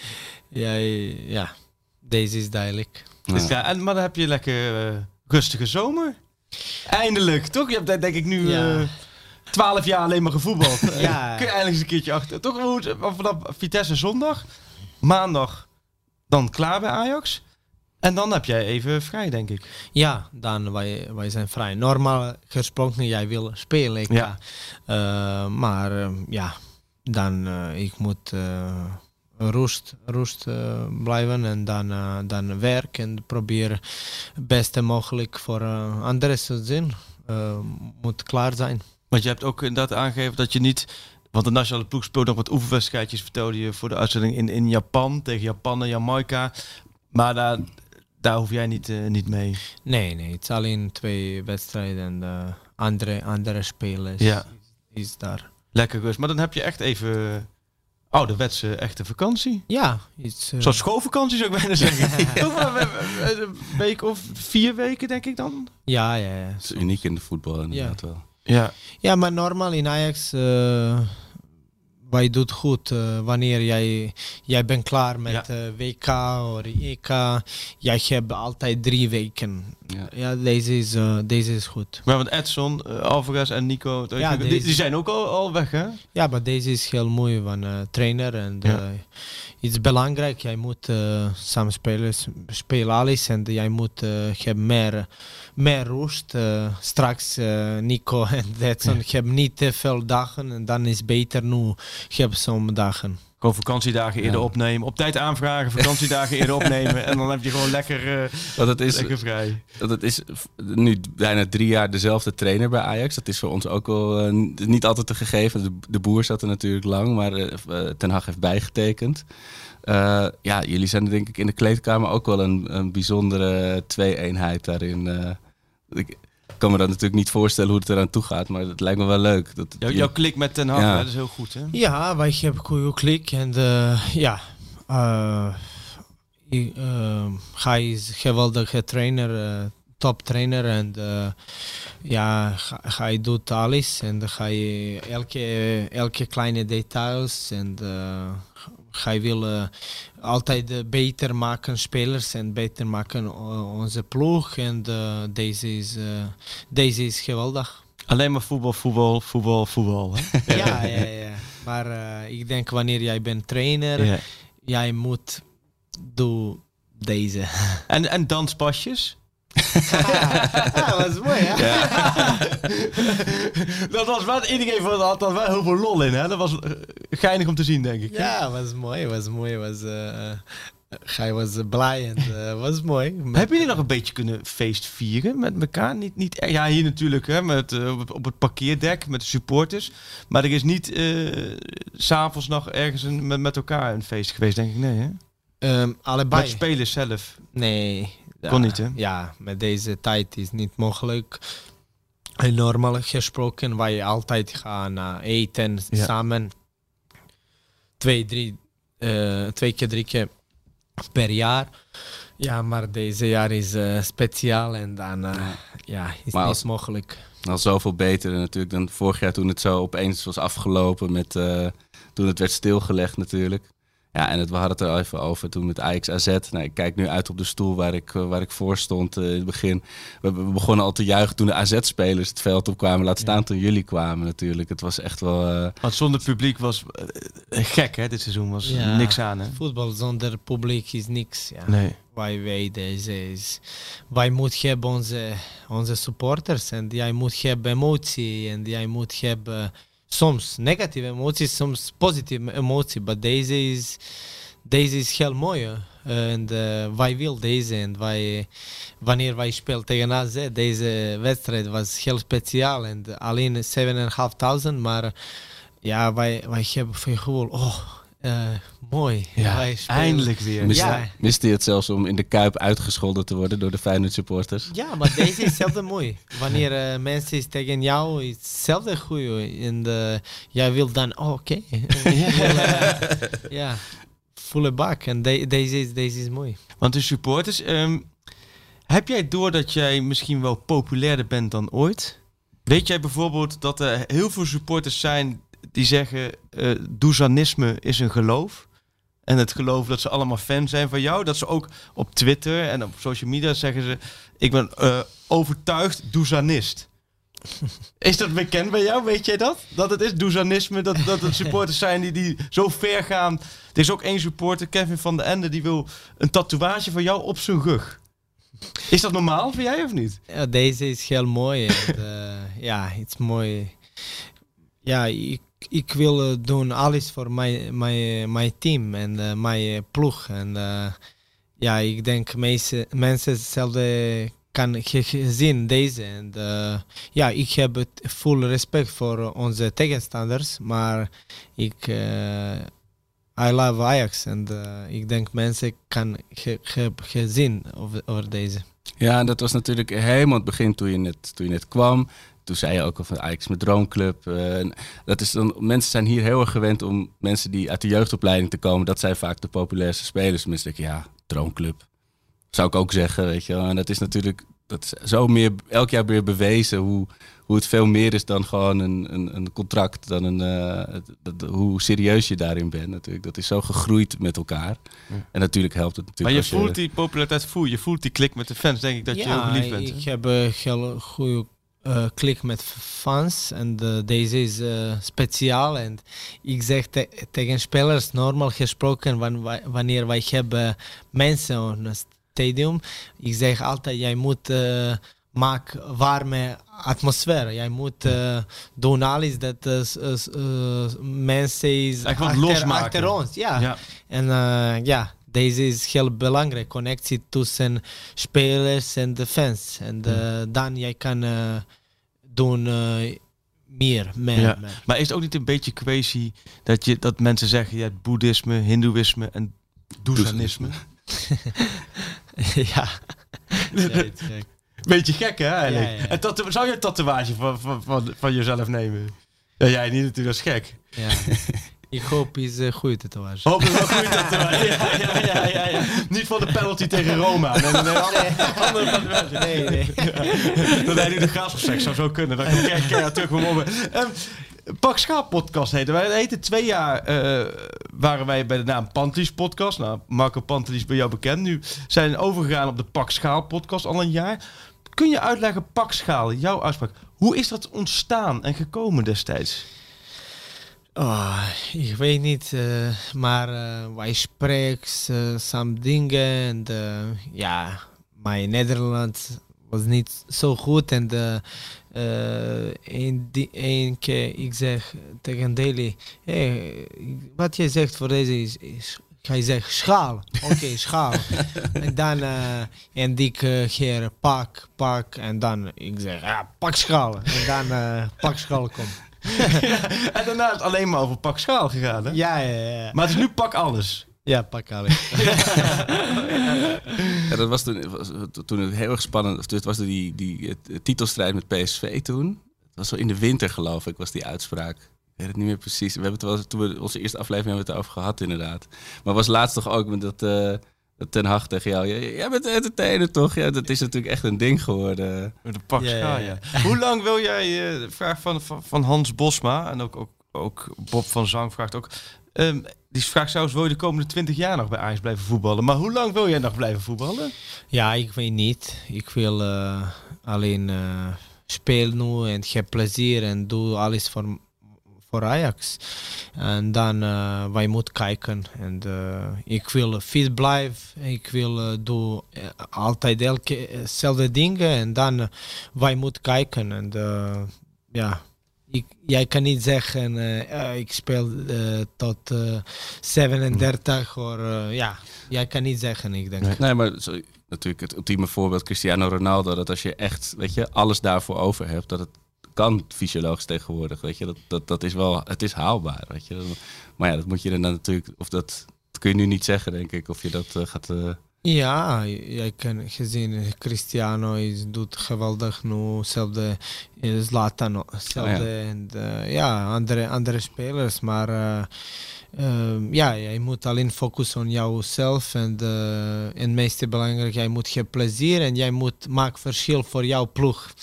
jij, ja, deze is duidelijk. Dus ja, en, maar dan heb je lekker eh, rustige zomer. Eindelijk, toch? Je hebt denk ik nu Ja. eh, twaalf jaar alleen maar gevoetbald. Ja. Kun je eindelijk eens een keertje achter. Toch vanaf Vitesse zondag, maandag dan klaar bij Ajax. En dan heb jij even vrij, denk ik. Ja, dan wij, wij zijn vrij. Normaal gesproken, jij wil spelen. ik, Ja. Eh, maar eh, ja, dan uh, ik moet rust, rust uh, blijven en dan, dan werk en proberen het beste mogelijk voor anderen te zien. moet klaar zijn. Want je hebt ook inderdaad aangegeven dat je niet want de nationale ploeg speelt nog wat oefenwedstrijdjes, vertelde je voor de uitzending in, in Japan, tegen Japan en Jamaica. Maar daar, daar hoef jij niet, niet mee. Nee, nee, het is alleen twee wedstrijden en de andere, andere spelers ja. is, is daar. Lekker rust. Maar dan heb je echt even ouderwetse echte vakantie. Ja. Iets, uh... Zoals schoolvakantie zou ik bijna zeggen. een week of vier weken denk ik dan? Ja, ja, ja. Dat is uniek in de voetbal inderdaad ja. wel. Ja. ja, maar normaal in Ajax... Uh, wij doet goed uh, wanneer jij, jij bent klaar met ja. uh, WK of EK. Jij hebt altijd drie weken. Ja, ja deze, is, uh, deze is goed. Maar want Edson, Alvarez en Nico, ja, die, deze... die, zijn ook al, al weg hè? Ja, maar deze is heel mooi van trainer. En ja. het is belangrijk, jij moet samen spelen, spelen alles en jij moet hebben meer meer rust. Uh, straks uh, Nico en Edson ja. hebben niet te veel dagen en dan is het beter nu heb zo'n dagen. Gewoon vakantiedagen eerder ja. opnemen. Op tijd aanvragen, vakantiedagen eerder opnemen. En dan heb je gewoon lekker, uh, dat het is, lekker vrij. Dat het is nu bijna drie jaar dezelfde trainer bij Ajax. Dat is voor ons ook wel uh, niet altijd een gegeven. De, de, boer zat er natuurlijk lang, maar uh, Ten Hag heeft bijgetekend. ja, jullie zijn denk ik in de kleedkamer ook wel een, een bijzondere twee-eenheid daarin. ik, kan me dat natuurlijk niet voorstellen hoe het eraan toe gaat, maar het lijkt me wel leuk. Dat, Jouw, jouw klik met Ten Hag, ja. dat is heel goed hè? Ja, wij hebben een goede klik en uh, ja, uh, uh, hij is een geweldige trainer, top trainer en ja, hij doet alles en hij elke, elke kleine details en hij wil uh, altijd uh, beter maken spelers en beter maken uh, onze ploeg. En deze, is, deze is geweldig. Alleen maar voetbal, voetbal, voetbal, voetbal. Hè? ja, ja, ja. Maar ik denk wanneer jij bent trainer, ja. jij moet doen deze. En, en danspasjes? Ja, dat is mooi, hè? Ja. dat was wel, iedereen had daar wel heel veel lol in, hè? Dat was geinig om te zien, denk ik. Ja, was mooi, was mooi. Was, uh, hij was blij en uh, was mooi. Hebben jullie nog een beetje kunnen feest vieren met elkaar? Niet, niet, ja, hier natuurlijk, hè, met, uh, op het parkeerdek met de supporters. Maar er is niet uh, s'avonds nog ergens een, met, met elkaar een feest geweest, denk ik. Nee, hè? Um, allebei. Met spelers zelf. Nee, ja, Kon niet, hè? Ja, met deze tijd is niet mogelijk. Normaal gesproken, wij altijd gaan eten ja. samen. Twee, drie, uh, twee keer, drie keer per jaar. Ja, maar deze jaar is uh, speciaal en dan ja. ja, is maar niet als, mogelijk. Al zoveel beter natuurlijk dan vorig jaar toen het zo opeens was afgelopen met toen het werd stilgelegd natuurlijk. Ja, en het, we hadden het er even over toen met Ajax AZ. Nou, ik kijk nu uit op de stoel waar ik, waar ik voor stond uh, in het begin. We, we, begonnen al te juichen toen de AZ-spelers het veld opkwamen. Laat staan ja. toen jullie kwamen natuurlijk. Het was echt wel... Uh... Want zonder publiek was uh, gek hè, dit seizoen. Was ja, niks aan hè? Voetbal zonder publiek is niks. Ja. Nee. Wij weten, is, wij moeten hebben onze, onze supporters. En jij moet hebben emotie. En jij moet hebben soms negatieve emoties, soms positieve emotie. Maar deze is, deze is heel mooi. En uh, wij willen deze. En wij, wanneer wij spelen tegen AZ, deze wedstrijd was heel speciaal. En alleen 7.500, maar ja, wij, wij hebben veel gevoel. Oh, uh, mooi. Ja, eindelijk weer. Mist, ja. Miste je het zelfs om in de Kuip uitgescholden te worden door de Feyenoord supporters? Ja, maar deze is hetzelfde mooi. Wanneer uh, mensen is tegen jou, is hetzelfde goed. En uh, jij wil dan, oh, oké. Okay. ja. ja, volle bak. En de, deze, is, deze is mooi. Want de supporters, um, heb jij door dat jij misschien wel populairder bent dan ooit? Weet jij bijvoorbeeld dat er heel veel supporters zijn die zeggen, uh, Douzanisme is een geloof. En het geloof dat ze allemaal fan zijn van jou. Dat ze ook op Twitter en op social media zeggen ze... Ik ben uh, overtuigd Douzanist. Is dat bekend bij jou? Weet jij dat? Dat het is Douzanisme, dat, dat het supporters zijn die, die zo ver gaan. Er is ook één supporter, Kevin van den Ende, die wil een tatoeage van jou op zijn rug. Is dat normaal voor jij of niet? Ja, deze is heel mooi. en, uh, ja, het is mooi. Ja, ik ik wil eh, doen alles voor mijn, mijn, mijn team en eh, mijn eh, ploeg. En ja, ik denk mensen, mensen hetzelfde kan gezien deze. En ja, ik heb full respect voor onze tegenstanders, maar ik eh, I love Ajax en ik denk mensen kan ge, ge, gezien over, deze. Ja, dat was natuurlijk helemaal het begin toen je net, toen je net kwam. Toen zei je ook al van Ajax mijn droomclub. Eh, dat is dan, mensen zijn hier heel erg gewend om mensen die uit de jeugdopleiding te komen. Dat zijn vaak de populairste spelers. Mensen denken, ja, droomclub. Zou ik ook zeggen, weet je wel. En dat is natuurlijk dat is zo meer, elk jaar weer bewezen hoe, hoe het veel meer is dan gewoon een, een, een contract. Dan een, eh, dat- hoe serieus je daarin bent natuurlijk. Dat is zo gegroeid met elkaar. En natuurlijk helpt het Maar natuurlijk je als voelt die populariteit, voel je, je voelt die klik met de fans, denk ik dat je heel geliefd bent. hè? ik heb een heel goede eh, klik met fans en deze is eh, speciaal. En ik zeg te- tegen spelers, normaal gesproken, wan- wa- wanneer wij hebben mensen in een stadium, ik zeg altijd, jij moet uh, maken warme atmosfeer. Jij moet doen alles dat mensen is achter, achter ons. Ja. Ja. En ja, deze is heel belangrijk. Connectie tussen spelers en de fans. En eh, dan jij kan eh, doen eh, meer, meer, Ja. meer. Maar is het ook niet een beetje crazy dat, je, dat mensen zeggen, je hebt boeddhisme, hindoeïsme en doezanisme? ja. Beetje gek hè eigenlijk. Ja, ja, ja. En tatoe- zou je een tatoeage van, van, van, van jezelf nemen? Ja, jij niet natuurlijk, dat is gek. ja. Ik hoop is een goede tatoeage. Hoop wel goed tatoeage. Ja, ja, ja, ja, ja. Niet van de penalty tegen Roma. Nee, nee, nee. Nee, nee. Dat hij nu de graafseks zou zo kunnen. Dan kan ik keihard terug mobben. Ehm, Pak Schaap podcast heette wij. Het heette twee jaar eh, waren wij bij de naam Pantelis podcast. Nou, Marco Pantelis bij jou bekend. Nu zijn we overgegaan op de Pak Schaal podcast al een jaar. Kun je uitleggen, Pak Schaal, jouw uitspraak. Hoe is dat ontstaan en gekomen destijds? Oh, ik weet niet, eh, maar eh, wij spreken eh, samen dingen en ja, mijn Nederlands was niet zo goed en die- een keer ik zeg tegen Daily, hey, wat jij zegt voor deze is, is hij zegt schaal, oké schaal. En dan en ik keer pak, pak en dan ik zeg ja pak schaal. En dan pak schaal komt. En daarna is het alleen maar over Pak Schaal gegaan. Hè? Ja, ja, ja. Maar het is nu Pak Alles. Ja, pak alles. Ja, dat was toen, was, toen het heel erg spannend. of Het was die, die het- titelstrijd met PSV toen. Het was zo in de winter, geloof ik, was die uitspraak. Ik weet het niet meer precies. We hebben het wel, toen we onze eerste aflevering hebben we het over gehad, inderdaad. Maar was laatst toch ook met dat, eh, dat Ten Hag tegen jou. Jij, bent de entertainer, toch? Ja, dat is natuurlijk echt een ding geworden. Met de Pak Ja, Schaal, ja, ja. Hoe lang wil jij, eh, de vraag van, van, van Hans Bosma en ook, ook, ook Bob van Zang vraagt ook. ehm, die vraagt zelfs, wil je de komende 20 jaar nog bij Ajax blijven voetballen? Maar hoe lang wil jij nog blijven voetballen? Ja, ik weet niet. Ik wil eh, alleen eh spelen nu en heb plezier en doe alles voor, voor Ajax. En dan uh, wij moeten kijken. En eh, ik wil fit blijven. Ik wil eh, doe eh, altijd elke hetzelfde dingen. En dan eh, wij moeten kijken. En eh, ja. Ik, jij kan niet zeggen, eh, eh, ik speel eh, tot eh 37 of eh, ja, jij kan niet zeggen, ik denk. Nee, maar zo, natuurlijk het ultieme voorbeeld Cristiano Ronaldo. Dat als je echt, weet je, alles daarvoor over hebt, dat het kan fysiologisch tegenwoordig. Weet je, dat, dat, dat is wel, het is haalbaar. Weet je. Maar ja, dat moet je dan natuurlijk, of dat, dat kun je nu niet zeggen, denk ik, of je dat eh, gaat. eh, Ja, jij kan gezien Cristiano is, doet geweldig nu, hetzelfde eh, Zlatan, hetzelfde Oh, ja. en eh, ja, andere, andere spelers, maar eh, ehm, ja, jij moet alleen focussen op jouzelf en, eh, en het meeste belangrijk, jij moet je plezier en jij moet maken verschil voor jouw ploeg.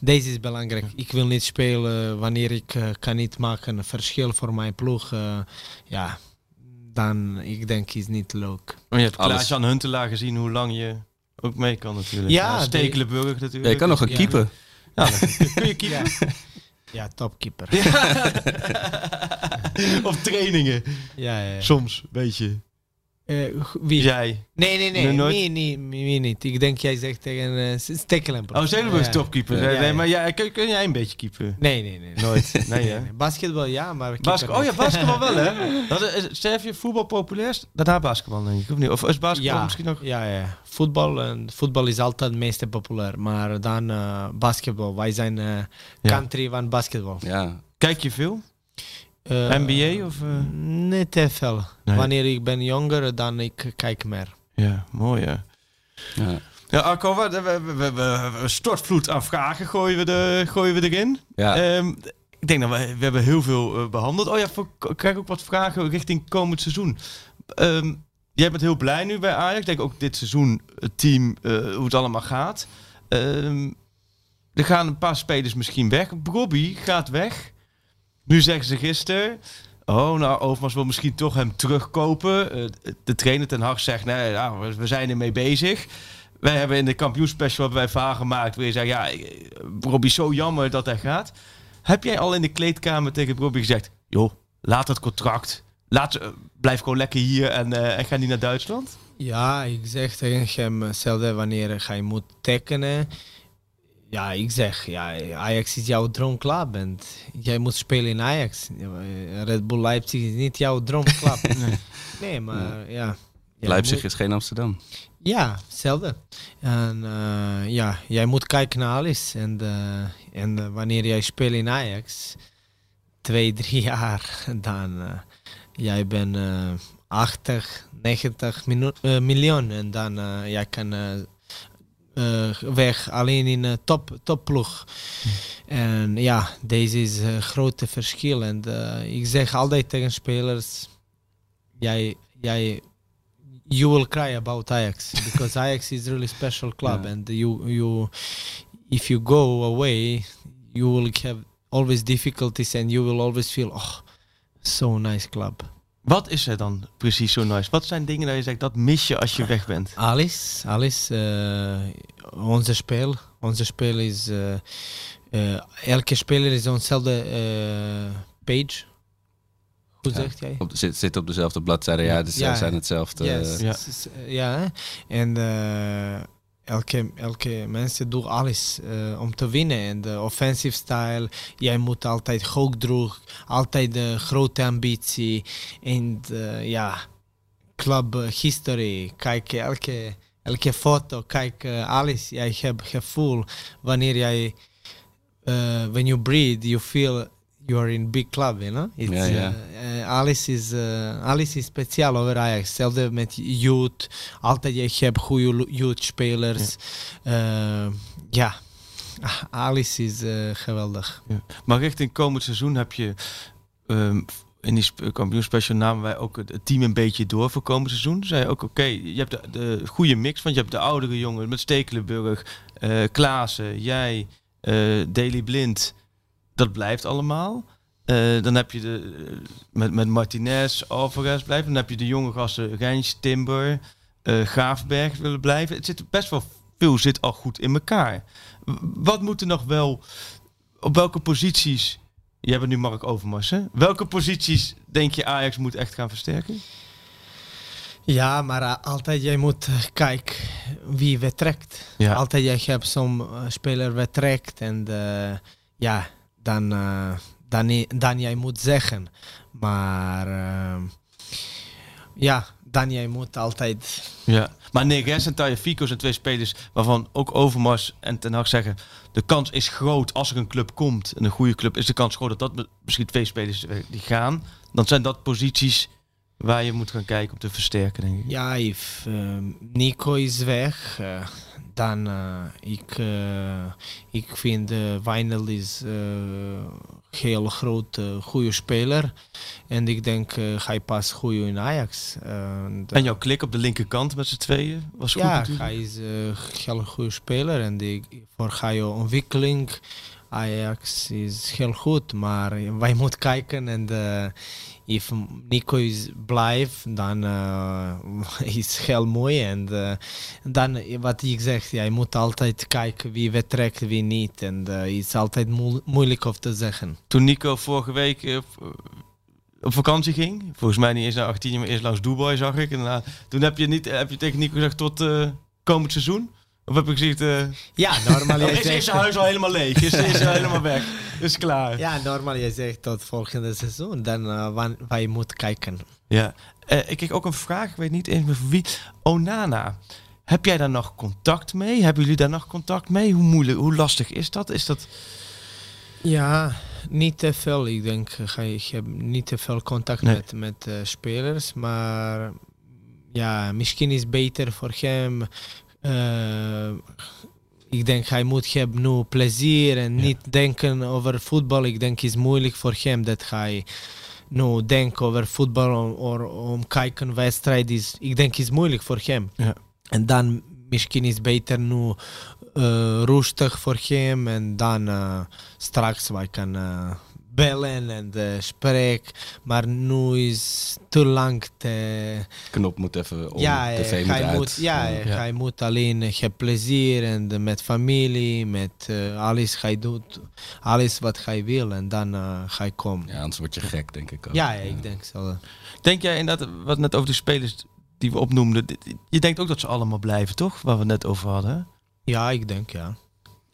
Deze is belangrijk. Ik wil niet spelen wanneer ik eh, kan niet maken een verschil voor mijn ploeg. eh, ja, dan ik denk is niet leuk. Maar je hebt Alles. Klaas-Jan Huntelaar gezien hoe lang je ook mee kan natuurlijk. Ja, Stekelenburg natuurlijk. ja, je kan nog een Ja. keeper. Ja, dan kun je keeper. Ja, topkeeper. of trainingen. Ja, ja, ja. Soms, een beetje. Eh, wie? Jij. Nee, nee, nee. Nee, nooit? Niet, wie niet. Ik denk jij zegt tegen uh, Stekelenburg. Oh, Zeelenburg is Ja. topkeeper. Ja, Nee, ja, nee, ja. maar jij, kun, kun jij een beetje keeper? Nee, nee, nee. Nooit. Nee? Nee, Basketbal ja, maar Basket, oh ja, basketbal wel, hè? Dat is, je voetbal populair is, daarna basketbal, denk ik. Of niet? Of is basketbal ja, misschien nog... Ja, ja. Voetbal, en voetbal is altijd het meest populair. Maar dan eh basketbal. Wij zijn eh Ja. country van basketbal. Ja, Kijk je veel? Eh, NBA of... eh? Niet te veel. Nee. Wanneer ik ben jonger, dan ik kijk meer. Ja, mooi, hè? ja. Ja, Arco, we, we, we, stortvloed aan vragen gooien we, de, gooien we erin. ja. Ehm, ik denk dat we, we hebben heel veel eh, behandeld. Oh ja, voor- ik krijg ook wat vragen richting komend seizoen. Ehm, jij bent heel blij nu bij Ajax. Ik denk ook dit seizoen, het team, eh, hoe het allemaal gaat. Ehm, er gaan een paar spelers misschien weg. Robbie gaat weg. Nu zeggen ze gisteren... Oh, nou, Overmars wil misschien toch hem terugkopen. Eh, de trainer Ten Hag zegt, nee, nou, we- zijn ermee bezig. Wij hebben in de kampioenspecial hebben wij gemaakt... waar je zegt, ja, eh, Robbie, zo jammer dat hij gaat. Heb jij al in de kleedkamer tegen Robbie gezegd... joh, laat het contract. Laat, eh, blijf gewoon lekker hier en, ga niet naar Duitsland? Ja, ik zeg tegen hem hetzelfde wanneer hij moet tekenen. Ja, ik zeg, ja, Ajax is jouw droomclub. En jij moet spelen in Ajax. Red Bull Leipzig is niet jouw droomclub. nee. maar ja. Jij Leipzig moet- is geen Amsterdam. Ja, hetzelfde. En eh, ja, jij moet kijken naar alles. En, eh, en eh, wanneer jij speelt in Ajax, twee, drie jaar, dan uh, jij bent uh, 80, 90 minu- uh, miljoen. En dan uh, jij kan uh, weg alleen in een top, topploeg. En ja, deze is een grote verschil. En uh, ik zeg altijd tegen spelers, jij, jij you will cry about Ajax because Ajax is really special club Yeah. and you you if you go away you will have always difficulties and you will always feel oh so nice club. Wat is er dan precies zo nice? Wat zijn dingen dat je zegt, dat mis je als je weg bent? Alles, alles. Uh, onze spel, onze spel is uh, uh, elke speler is onszelfde uh, page. Hoe Ja. zegt jij? Op, zit, zit op dezelfde bladzijde, ja, dus Ja. ja. zijn hetzelfde. Yes, eh, Ja. ja. En eh, elke, elke mensen doen alles eh, om te winnen. En de offensive style, jij moet altijd hoog droeg, altijd de grote ambitie. En de, ja, club eh, history, kijk elke, elke foto, kijk eh, alles. Jij hebt gevoel wanneer jij, eh when you breathe, you feel you are in big club, you know? It's, eh, eh, alles, is, eh, alles is speciaal over Ajax. Hetzelfde met youth. Altijd je hebt goede youth spelers. Ja, ja. Ah, alles is eh, geweldig. Ja. Maar richting komend seizoen heb je... ehm, in die sp- kampioenspecial namen wij ook het team een beetje door voor komend seizoen. Zei ook, oké, je hebt de, de goede mix, want je hebt de oudere jongens met Stekelenburg, eh Klaassen, jij, eh Daily Blind. Dat blijft allemaal. Eh, dan heb je de, eh, met, met Martinez, Alvarez blijven. Dan heb je de jonge gasten Rens, Timber, eh Graafberg willen blijven. Het zit best wel veel zit al goed in elkaar. Wat moet er nog wel... Op welke posities... Jij bent nu Mark Overmars, hè? Welke posities denk je Ajax moet echt gaan versterken? Ja, maar altijd jij moet kijken wie vertrekt. Ja. Altijd jij hebt zo'n speler vertrekt en ja, dan, eh, dan, dan jij moet zeggen. Maar eh, ja, dan jij moet altijd... Ja. Maar Neres en Tagliafico zijn twee spelers waarvan ook Overmars en Ten Hag zeggen... de kans is groot als er een club komt, en een goede club... is de kans groot dat dat misschien twee spelers eh, die gaan. Dan zijn dat posities waar je moet gaan kijken om te versterken, denk ik. Ja, if Nico is weg, dan eh, ik, eh, ik vind uh, Wijnal is eh, heel groot, eh, goede speler. En ik denk hij past goed in Ajax. En, En jouw klik op de linkerkant met z'n tweeën was goed ja, natuurlijk. hij is een heel goede speler en die, voor hij ontwikkeling Ajax is heel goed, maar wij moeten kijken en if Nico is blijft, dan uh, is heel mooi en uh, dan wat ik zeg, jij moet altijd kijken wie vertrekt, wie niet en uh, is altijd mo moeilijk om te zeggen. Toen Nico vorige week eh, op vakantie ging. Volgens mij niet eens naar Argentinië, maar eerst langs Dubai zag ik. En daarna, toen heb je, niet, heb je tegen Nico gezegd tot eh, komend seizoen? Of heb ik gezegd... eh Ja, normaal je is, is zijn huis al helemaal leeg? Is, is hij helemaal weg? Is klaar? Ja, normaal je zegt tot volgende seizoen. Dan uh, wan- wij moeten kijken. Ja. Eh, ik kreeg ook een vraag, ik weet niet eens meer wie. Onana. Heb jij daar nog contact mee? Hebben jullie daar nog contact mee? Hoe moeilijk, hoe lastig is dat? Is dat... Ja, niet te veel. Ik denk, eh, ik heb niet te veel contact Nee. met, met eh, spelers. Maar ja, misschien is het beter voor hem. Eh, ik denk, hij moet hebben nu plezier en niet denken over voetbal. Ik denk, het is moeilijk voor hem dat hij nu denkt over voetbal om, or- om kijken wedstrijd. Is, ik denk, het is moeilijk voor hem. Ja. En dan misschien is beter nu eh, rustig voor hem en dan eh, straks wij kan eh, bellen en uh, spreken. Maar nu is te lang te... Knop moet even om, ja, tv eh, moet uit. moet, ja, Ja. hij moet alleen eh, hebben plezier en eh, met familie, met eh, alles hij doet, alles wat hij wil en dan uh, hij komt. Ja, anders word je gek, denk ik ook. Ja, ja, ik denk zo. Denk jij inderdaad, wat net over de spelers die we opnoemden. dit- Je denkt ook dat ze allemaal blijven, toch? Waar we het net over hadden. Ja, ik denk ja.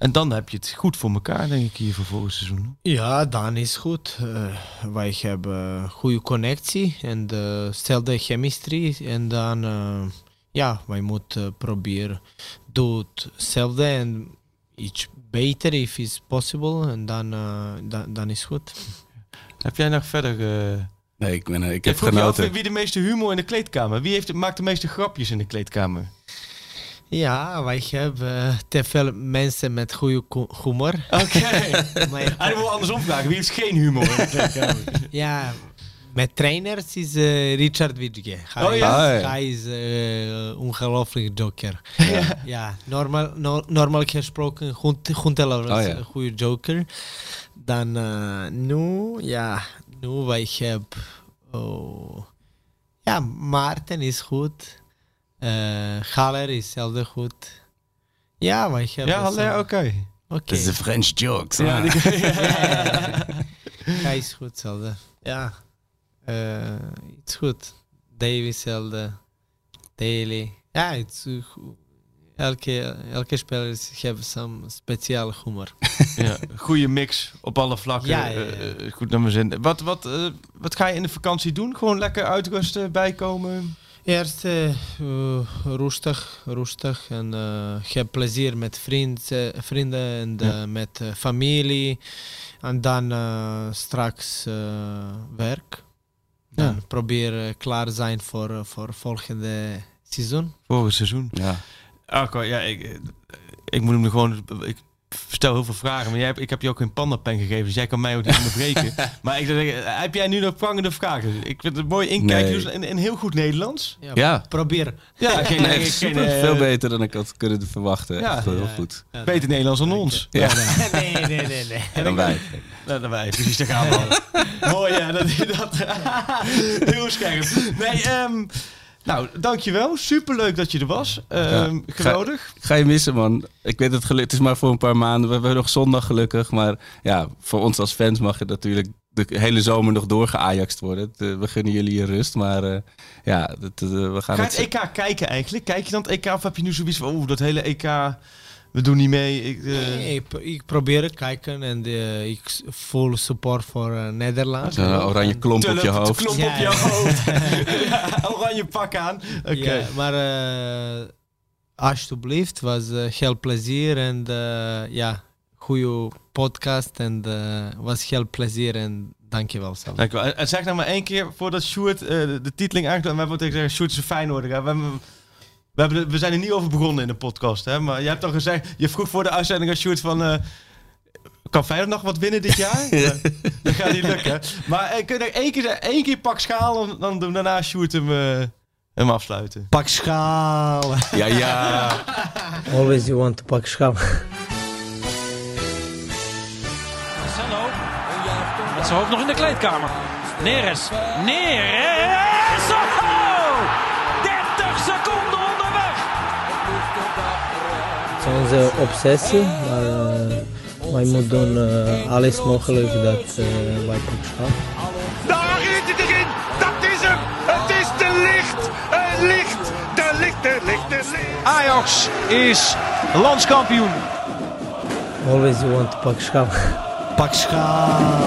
En dan heb je het goed voor elkaar, denk ik, hier voor volgend seizoen. Ja, dan is goed. Eh, wij hebben goede connectie en dezelfde chemistrie. En dan, eh, ja, wij moeten proberen doen hetzelfde en iets beter, if is possible. En dan, eh, dan, dan is goed. Heb jij nog verder... eh Nee, ik, ben, eh, ik heb vroeg je af genoten. wie de meeste humor in de kleedkamer? Wie heeft, maakt de meeste grapjes in de kleedkamer? Ja, wij hebben te veel mensen met goede hu- humor. Oké. Maar, Hij wil andersom vragen. Wie heeft geen humor ja, met trainers is eh, Richard Widge. Hij, Oh ja? hij is eh, ongelooflijk joker. ja, normaal, no, normaal gesproken Gunther was Oh ja. een goede joker. Dan eh, nu, ja, nu wij hebben... Oh, ja, Maarten is goed. Eh Galler is zelden goed. Ja, wij hebben... Ja, Haller, zo- oké. Oké. Dat is de French jokes. Ja, ah. die- Hij is goed, zelden. Ja. Eh, het is goed. Davis, zelden. Daly. Ja, het is uh, elke, elke speler heeft zo'n speciaal humor. ja, goede mix op alle vlakken. Ja, ja, ja. Eh, eh, goed naar mijn zin. Wat, wat, eh, wat ga je in de vakantie doen? Gewoon lekker uitrusten, bijkomen? Eerst eh, eh, rustig, rustig. En eh heb plezier met vriend, eh, vrienden en eh, Ja. met eh, familie. En dan eh, straks eh, werk. Dan Ja. probeer eh, klaar zijn voor, eh, voor volgende seizoen. Volgend seizoen. Ja. Arco, ja, ik, eh, ik moet hem gewoon... Ik stel heel veel vragen, maar jij, hebt- ik heb je ook een pandapen gegeven, dus jij kan mij ook niet onderbreken. maar ik zou zeggen, heb jij nu nog prangende vragen? Ik vind het mooi inkijkje Nee. dus in, in heel goed Nederlands. Ja. Probeer. Ja, geen, Nee, geen, super, eh, veel beter dan ik had kunnen verwachten. Ja. Echt heel Ja. goed. Ja, Beter Nederlands dan ons. Ja. nee, nee, nee, nee. En dan wij. Nou, dan wij, precies, daar gaan we al. Mooi, ja, dat, dat heel scherp. Nee, ehm, nou, dankjewel. Superleuk dat je er was. Ehm Ja. geweldig. Ga je missen, man. Ik weet het, het is maar voor een paar maanden. We hebben nog zondag gelukkig. Maar ja, voor ons als fans mag het natuurlijk de hele zomer nog doorgeajaxt worden. Eh, we gunnen jullie je rust. Maar eh, ja, eh, we gaan Ga je het... het EK kijken eigenlijk? Kijk je dan het EK of heb je nu zoiets van, oeh, dat hele EK, we doen niet mee. Ik, eh, Nee, ik, ik probeer te kijken en eh, ik voel support voor eh, Nederland. Oranje klomp op je hoofd. Klomp Ja, op je hoofd. ja, oranje pak aan. Oké. Ja, maar eh alsjeblieft, was heel plezier en eh, ja, goede podcast en was heel plezier en dankjewel Sam. Dankjewel. En- En zeg nou maar één keer voordat Sjoerd eh, de, de titeling aangeeft. We hebben tegen zeggen, Sjoerd is een Feyenoorder. hè. We, hebben, we, hebben, we zijn er niet over begonnen in de podcast. Hè? Maar je hebt al gezegd, je vroeg voor de uitzending aan Sjoerd van... eh, kan Feyenoord nog wat winnen dit jaar? Ja, dat gaat niet lukken. Maar eh, kun je nog één keer, één keer pak schaal, dan, dan doen we daarna Sjoerd hem, eh, hem afsluiten. Pak schaal! Ja, ja. Always you want to pak schaal. Marcelo. Met zijn hoofd nog in de kleedkamer. Neres. Neres. zijn onze obsessie. Maar eh, wij moeten doen eh, alles mogelijk dat uh, wij goed gaan. Daar rijdt het erin! Dat is hem! Het is de licht! Het licht! De licht, de licht, de licht! Ajax is landskampioen. Always you want Pak Schaal. Pak Schaal.